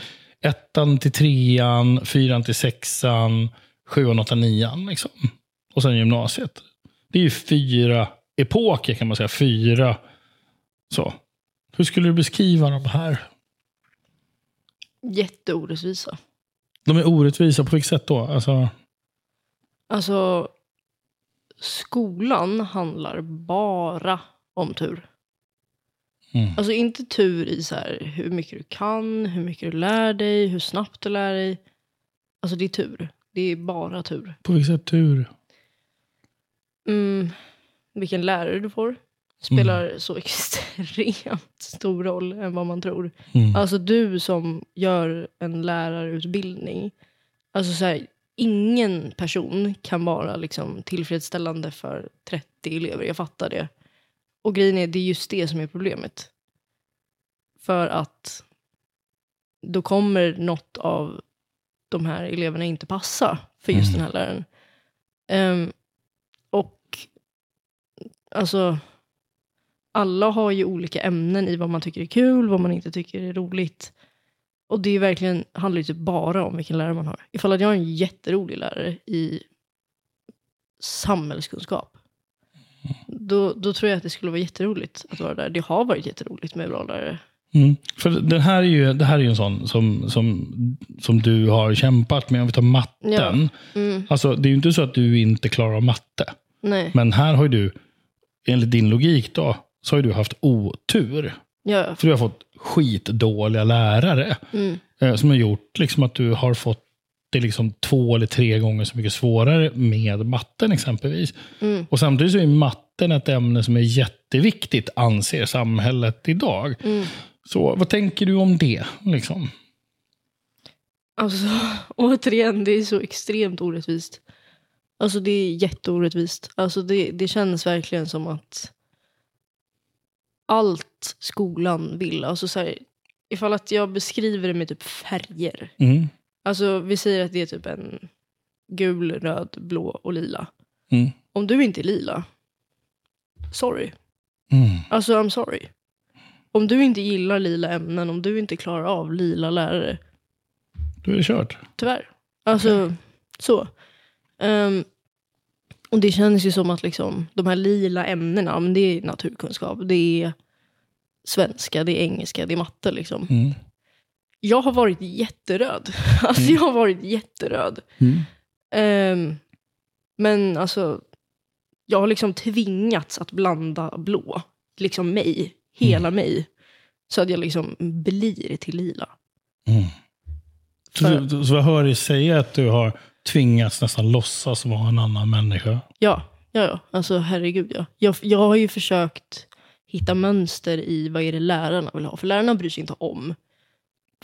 ettan till trean, fyran till sexan, sjuan, åttan, nian. Liksom. Och sen gymnasiet. Det är ju fyra epoker kan man säga. Fyra. Så. Hur skulle du beskriva de här? Jätteorättvisa. De är orättvisa. På vilket sätt då? Alltså, Alltså, skolan handlar bara om tur. Mm. Alltså inte tur i så här, hur mycket du kan, hur mycket du lär dig, hur snabbt du lär dig. Alltså det är tur. Det är bara tur. på vilket sätt tur? Mm, vilken lärare du får spelar så *laughs* extremt stor roll än vad man tror. Mm. Alltså du som gör en lärarutbildning. Alltså så här, ingen person kan vara liksom tillfredsställande för 30 elever. Jag fattar det. Och grejen är, det är just det som är problemet. För att då kommer något av de här eleverna inte passa för just Mm. den här läraren. Ehm, och alltså, alla har ju olika ämnen i vad man tycker är kul, vad man inte tycker är roligt. Och det är verkligen, handlar ju typ bara om vilken lärare man har. Ifall att jag har en jätterolig lärare i samhällskunskap. Då, då tror jag att det skulle vara jätteroligt att vara där. Det har varit jätteroligt med bra lärare. Mm. För den här är ju, det här är ju en sån som, som, som du har kämpat med. Om vi tar matten. Mm, Alltså, det är ju inte så att du inte klarar av matte. Nej, Men här har ju du, enligt din logik då, så har ju du haft otur. ja, För du har fått skitdåliga lärare. mm, Eh, som har gjort liksom att du har fått det liksom två eller tre gånger så mycket svårare med matten exempelvis. mm, Och samtidigt så är matten ett ämne som är jätteviktigt, anser samhället idag. mm. Så vad tänker du om det? Liksom? Alltså, *laughs* återigen, det är så extremt orättvist. Alltså det är jätteorättvist. Alltså det, det känns verkligen som att allt skolan vill, alltså så här, ifall att jag beskriver det med typ färger. Mm. Alltså vi säger att det är typ en gul, röd, blå och lila. Mm. Om du inte är lila, sorry. Mm. Alltså I'm sorry. Om du inte gillar lila ämnen, om du inte klarar av lila lärare, Då är det kört. Tyvärr. Alltså, så. Ehm, och det känns ju som att liksom, de här lila ämnena, men det är naturkunskap, det är svenska, det är engelska, det är matte liksom. Mm. Jag har varit jätteröd. *laughs* Alltså jag har varit jätteröd. Mm. Ehm, men alltså, jag har liksom tvingats att blanda blå. Liksom mig, hela mig. Så att jag liksom blir till lila. Mm. Så, så jag hör dig säga att du har tvingats nästan låtsas vara en annan människa. Ja, ja, ja. Alltså herregud ja. Jag, jag har ju försökt hitta mönster i vad är det lärarna vill ha. För lärarna bryr sig inte om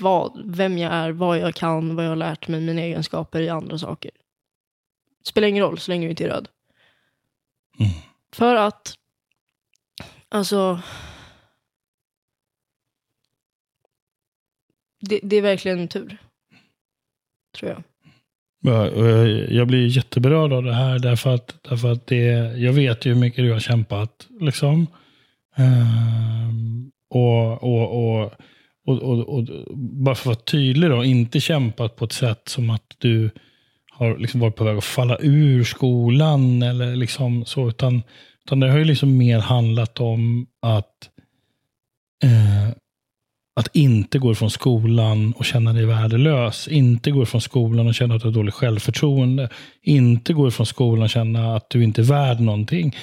vad, vem jag är, vad jag kan, vad jag har lärt mig, mina egenskaper i andra saker. Spelar ingen roll så länge du inte är röd. Mm. För att, alltså, det, det är verkligen tur. Tror jag. Jag jag blir jätteberörd av det här därför att, därför att det, jag vet ju hur mycket du har kämpat. Liksom. Ehm, och, och, och, och, och, och bara för att vara tydlig då, inte kämpat på ett sätt som att du har liksom varit på väg att falla ur skolan eller liksom så, utan, utan det har ju liksom mer handlat om att eh, att inte gå från skolan och känna dig värdelös. Inte gå från skolan och känna att du har dåligt självförtroende. Inte gå från skolan och känna att du inte är värd någonting.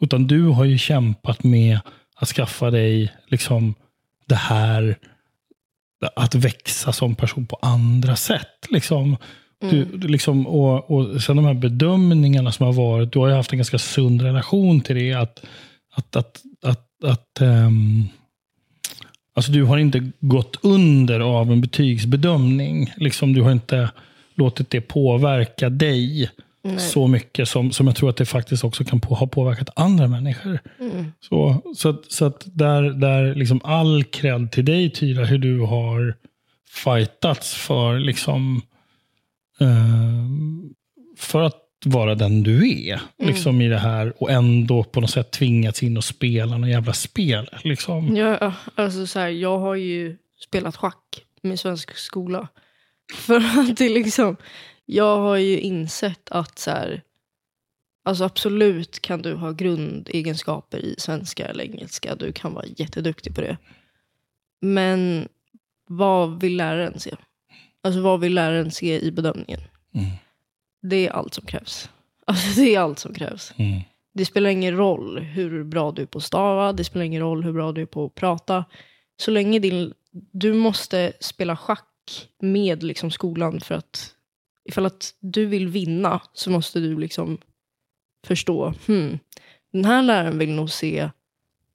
Utan du har ju kämpat med att skaffa dig liksom det här att växa som person på andra sätt. Liksom. Du, du liksom, och, och sen de här bedömningarna som har varit. Du har ju haft en ganska sund relation till det. Att, att, att, att, att ehm, alltså du har inte gått under av en betygsbedömning. Liksom, du har inte låtit det påverka dig Nej. så mycket som, som jag tror att det faktiskt också kan på, ha påverkat andra människor. Mm. Så, så, att, så att där, där liksom all cred till dig Tyra, hur du har fightats för liksom eh, för att vara den du är. Liksom i det här och ändå på något sätt tvingats in och spela någon jävla spel. Liksom. Ja, alltså så här, jag har ju spelat schack med svensk skola. *laughs* För att det liksom, jag har ju insett att så här, alltså absolut kan du ha grundegenskaper i svenska eller engelska. Du kan vara jätteduktig på det. Men vad vill läraren se? Alltså vad vill läraren se i bedömningen? Mm. Det är allt som krävs. Alltså det är allt som krävs. Mm. Det spelar ingen roll hur bra du är på att stava, det spelar ingen roll hur bra du är på att prata. Så länge din, du måste spela schack med liksom skolan för att ifall att du vill vinna så måste du liksom förstå, hmm, den här läraren vill nog se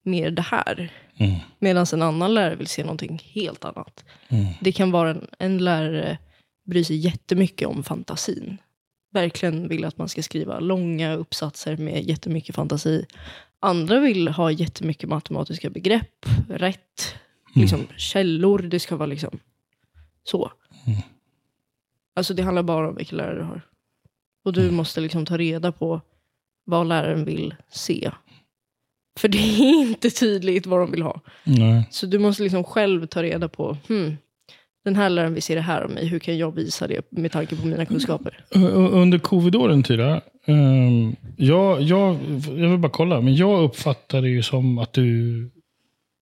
mer det här. Mm. Medan en annan lärare vill se någonting helt annat. Mm. Det kan vara en, en lärare bryr sig jättemycket om fantasin. Verkligen vill att man ska skriva långa uppsatser med jättemycket fantasi. Andra vill ha jättemycket matematiska begrepp, rätt, liksom källor. Det ska vara liksom så. Mm. Alltså det handlar bara om vilka lärare du har. Och du måste liksom ta reda på vad läraren vill se. För det är *laughs* inte tydligt vad de vill ha. Nej. Så du måste liksom själv ta reda på, hmm, den här läraren vill se det här om mig, hur kan jag visa det med tanke på mina kunskaper? U- Under covidåren Tyra, ehm, jag, jag, jag vill bara kolla, men jag uppfattade det ju som att du,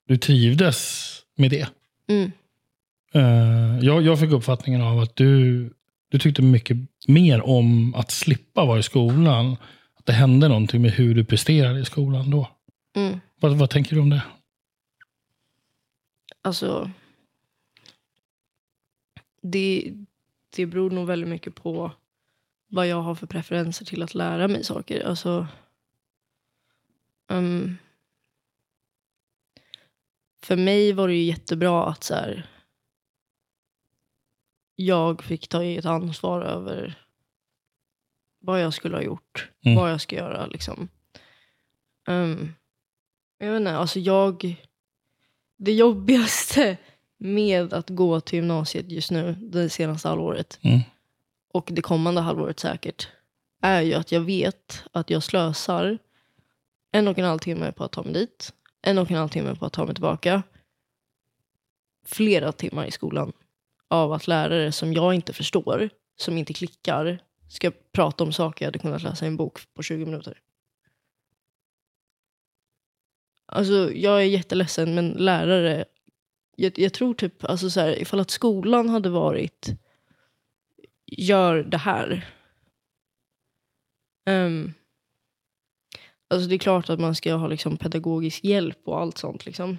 du trivdes med det. Mm. Eh, jag, jag fick uppfattningen av att du, du tyckte mycket mer om att slippa vara i skolan. Att det hände någonting med hur du presterade i skolan då. Mm. Vad, vad tänker du om det? Alltså, det, det beror nog väldigt mycket på vad jag har för preferenser till att lära mig saker. Alltså, ehm, för mig var det ju jättebra att så här, jag fick ta ett ansvar över vad jag skulle ha gjort, Mm. vad jag ska göra. Liksom. Ehm, jag vet inte, alltså jag... Det jobbigaste med att gå till gymnasiet just nu, det senaste halvåret, Mm. och det kommande halvåret säkert, är ju att jag vet att jag slösar en och en halv timme på att ta mig dit, en och en halv timme på att ta mig tillbaka, flera timmar i skolan av att lärare som jag inte förstår, som inte klickar, ska prata om saker jag hade kunnat läsa i en bok på 20 minuter. Alltså, jag är jätteledsen, men lärare... Jag, jag tror typ, alltså så här, ifall att skolan hade varit gör det här. Um, alltså det är klart att man ska ha liksom pedagogisk hjälp och allt sånt. Liksom.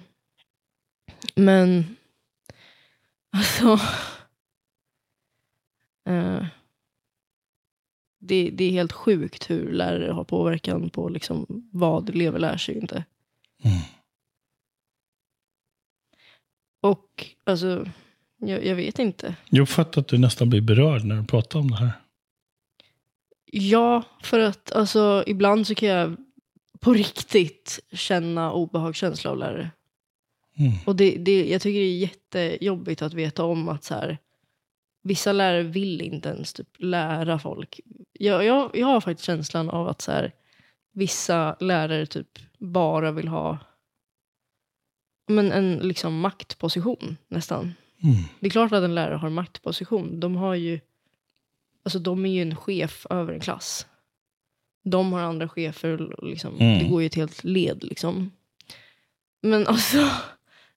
Men alltså... Uh, det, det är helt sjukt hur lärare har påverkan på liksom vad elever lär sig och inte. Mm. Och alltså, jag, jag vet inte. Jag uppfattar att du nästan blir berörd när du pratar om det här. Ja, för att alltså, ibland så kan jag på riktigt känna obehagskänsla av lärare. Mm. Och det, det, jag tycker det är jättejobbigt att veta om att så här, vissa lärare vill inte ens typ lära folk. Jag, jag, jag har faktiskt känslan av att så här, vissa lärare typ bara vill ha men en liksom maktposition nästan. Mm. Det är klart att en lärare har en maktposition. De har ju, alltså de är ju en chef över en klass. De har andra chefer, och liksom, Mm. det går ju ett helt led liksom. Men alltså,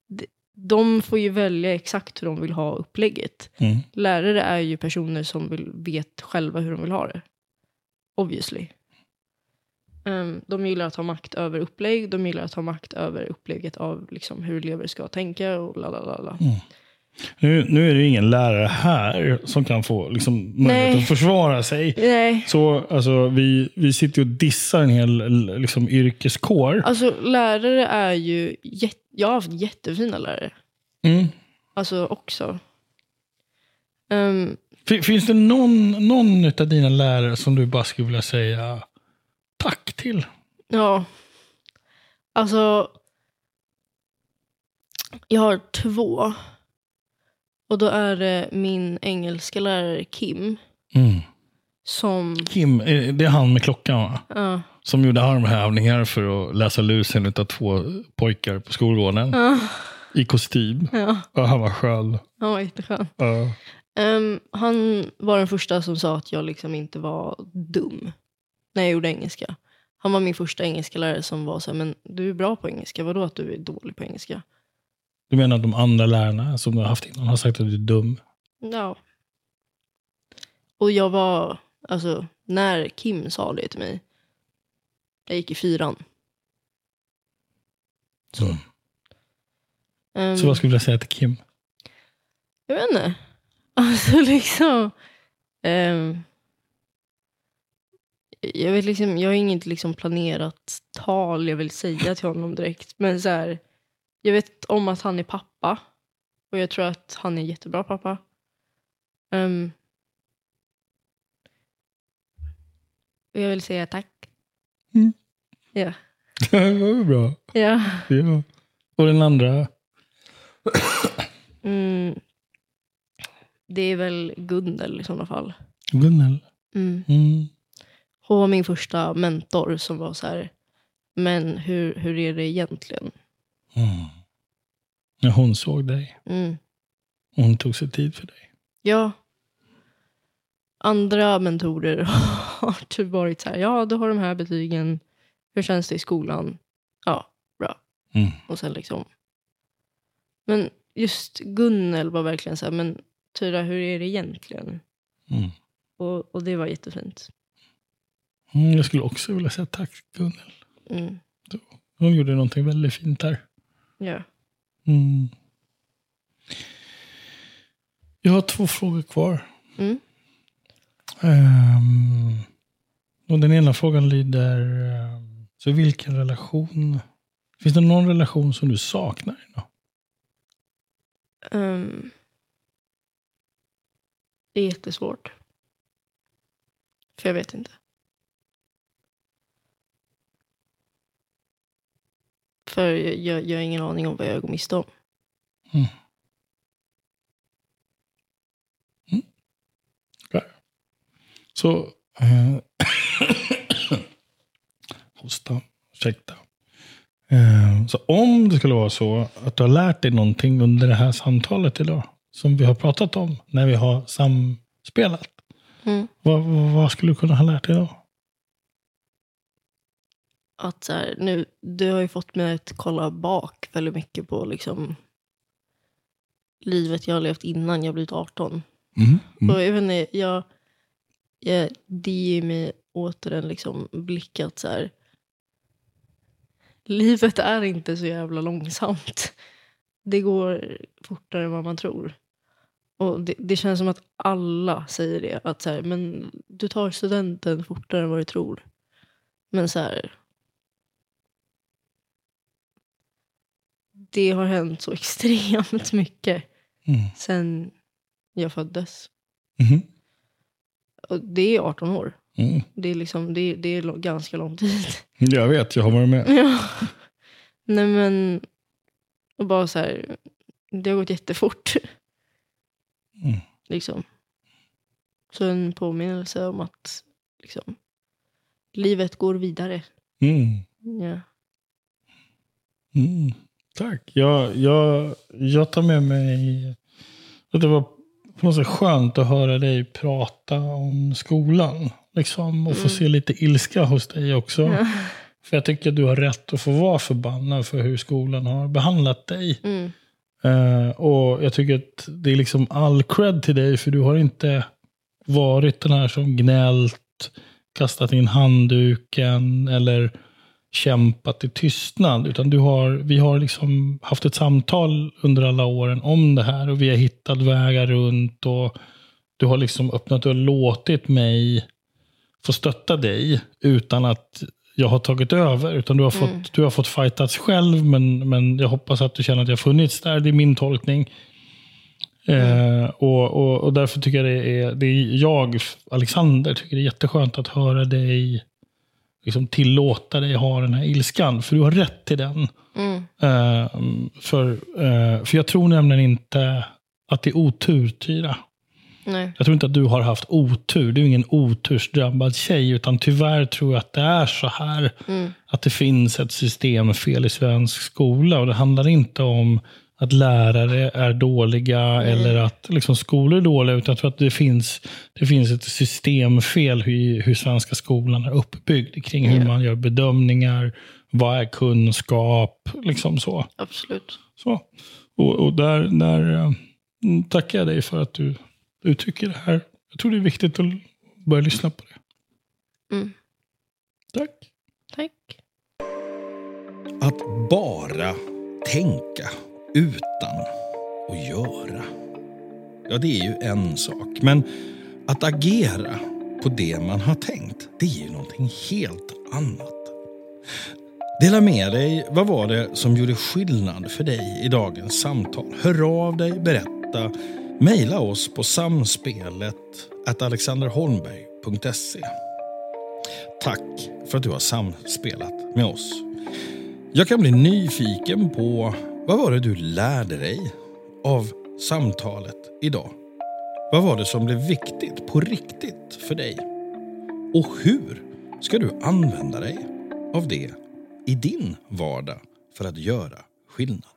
de, de får ju välja exakt hur de vill ha upplägget. Mm. Lärare är ju personer som vill, vet själva hur de vill ha det. Obviously. Ehm, de gillar att ha makt över upplägg, de gillar att ha makt över upplägget av liksom, hur elever ska tänka och la la la la. Mm. Nu, nu är det ju ingen lärare här som kan få liksom, möjlighet Nej. att försvara sig. Nej. Så alltså, vi, vi sitter ju och dissar en hel liksom, yrkeskår. Alltså lärare är ju... Jätte, jag har haft jättefina lärare. Mm. Alltså också. Ehm, Fin- Finns det någon, någon av dina lärare som du bara skulle vilja säga tack till? ja. Alltså. Jag har två. Och då är det min engelska lärare Kim. Mm. Som... Kim, eh, det är han med klockan va? Ja. Som gjorde armhävningar för att läsa lusen av två pojkar på skolgården. Ja. I kostym. ja. Och han var skön. Han var jätteskön. Ja. Ehm, han var den första som sa att jag liksom inte var dum när jag gjorde engelska. Han var min första engelska lärare som var så här, men du är bra på engelska, vadå att du är dålig på engelska? Du menar att de andra lärarna som du har haft innan har sagt att du är dum? Ja. Och jag var, alltså när Kim sa det till mig, jag gick i fyran. Så. Mm. Ehm, Så vad skulle du säga till Kim? Jag vet inte. *laughs* Alltså liksom. ehm, jag vet liksom, jag har inget liksom planerat tal jag vill säga till honom direkt. Men så här, jag vet om att han är pappa. Och jag tror att han är jättebra pappa. Ehm, och jag vill säga tack. Mm. Ja. *laughs* Det var bra. Ja. Ja. Och den andra? *clears throat* Mm. Det är väl Gunnel i sådana fall. Gunnel. Mm. Mm. Hon var min första mentor som var så här, men hur, hur är det egentligen? Mm. När hon såg dig. Mm. Och hon tog sig tid för dig. Ja. Andra mentorer *laughs* har typ varit så här, ja du har de här betygen, hur känns det i skolan? Ja, bra. Mm. Och sen liksom. Men just Gunnel var verkligen så här, men Tyra hur är det egentligen? Mm. Och, och det var jättefint. Mm, jag skulle också vilja säga tack Gunnel. Mm. Hon gjorde någonting väldigt fint där. Ja. Mm. Jag har två frågor kvar. Mm. Ehm, och den ena frågan lyder, ehm, så vilken relation, finns det någon relation som du saknar idag? Ehm, det är jättesvårt. För jag vet inte. För jag, jag, jag har ingen aning om vad jag går miste om. Så, eh, *coughs* hosta, ursäkta. Eh, så om det skulle vara så att du har lärt dig någonting under det här samtalet idag, som vi har pratat om när vi har samspelat. Mm. Vad, vad, vad skulle du kunna ha lärt dig då? Att så här, nu, du har ju fått mig att kolla bak väldigt mycket på liksom livet jag har levt innan jag blivit 18. Mm. Och jag vet inte, jag, jag, det ger mig åter en liksom blick att så här, livet är inte så jävla långsamt. Det går fortare än vad man tror. Och det, det känns som att alla säger det. Att så här, men du tar studenten fortare än vad du tror. Men så här. Det har hänt så *laughs* extremt mycket Mm. sen jag föddes. Mhm. Och det är 18 år. Mm. Det är, liksom, det, det är ganska lång tid. *laughs* Jag vet, jag har varit med. ja. Nej men, och bara så här, det har gått jättefort. Mm. Liksom. Så en påminnelse om att liksom, livet går vidare. Mm. Ja. Mm. Tack. Jag, jag, jag tar med mig att det var på något sätt skönt att höra dig prata om skolan. Liksom, och få Mm. se lite ilska hos dig också. Ja. För jag tycker att du har rätt att få vara förbannad för hur skolan har behandlat dig. Mm. Eh, och jag tycker att det är liksom all cred till dig, för du har inte varit den här som gnällt, kastat in handduken eller kämpat i tystnad. Utan du har, vi har liksom haft ett samtal under alla åren om det här och vi har hittat vägar runt. och Du har liksom öppnat och låtit mig få stötta dig utan att jag har tagit över. Utan du har fått, mm. du har fått fightats själv, men, men jag hoppas att du känner att jag funnits där. Det är min tolkning. Mm. Eh, och, och, och, därför tycker jag det är, det är jag, Alexander, tycker det är jätteskönt att höra dig liksom tillåta dig ha den här ilskan. För du har rätt till den. Mm. Eh, för, eh, för jag tror nämligen inte att det är otur, Tyra. Nej. Jag tror inte att du har haft otur. Du är ingen otursdrabbad tjej. Utan tyvärr tror jag att det är så här. Mm. Att det finns ett systemfel i svensk skola. Och det handlar inte om att lärare är dåliga mm. eller att liksom, skolor är dåliga. Utan jag tror att det finns, det finns ett systemfel hur, hur svenska skolan är uppbyggd kring hur yeah. man gör bedömningar. Vad är kunskap? Liksom så. Absolut. Så. Och, och där, där äh, tackar jag dig för att du uttrycker det här. Jag tror det är viktigt att börja lyssna på det. Mm. Tack. Tack. Att bara tänka utan att göra. Ja, det är ju en sak. Men att agera på det man har tänkt, det är ju någonting helt annat. Dela med dig. Vad var det som gjorde skillnad för dig i dagens samtal? Hör av dig, berätta. mejla oss på samspelet alexanderholmberg.se. Tack för att du har samspelat med oss. Jag kan bli nyfiken på vad var det du lärde dig av samtalet idag? Vad var det som blev viktigt på riktigt för dig? Och hur ska du använda dig av det i din vardag för att göra skillnad?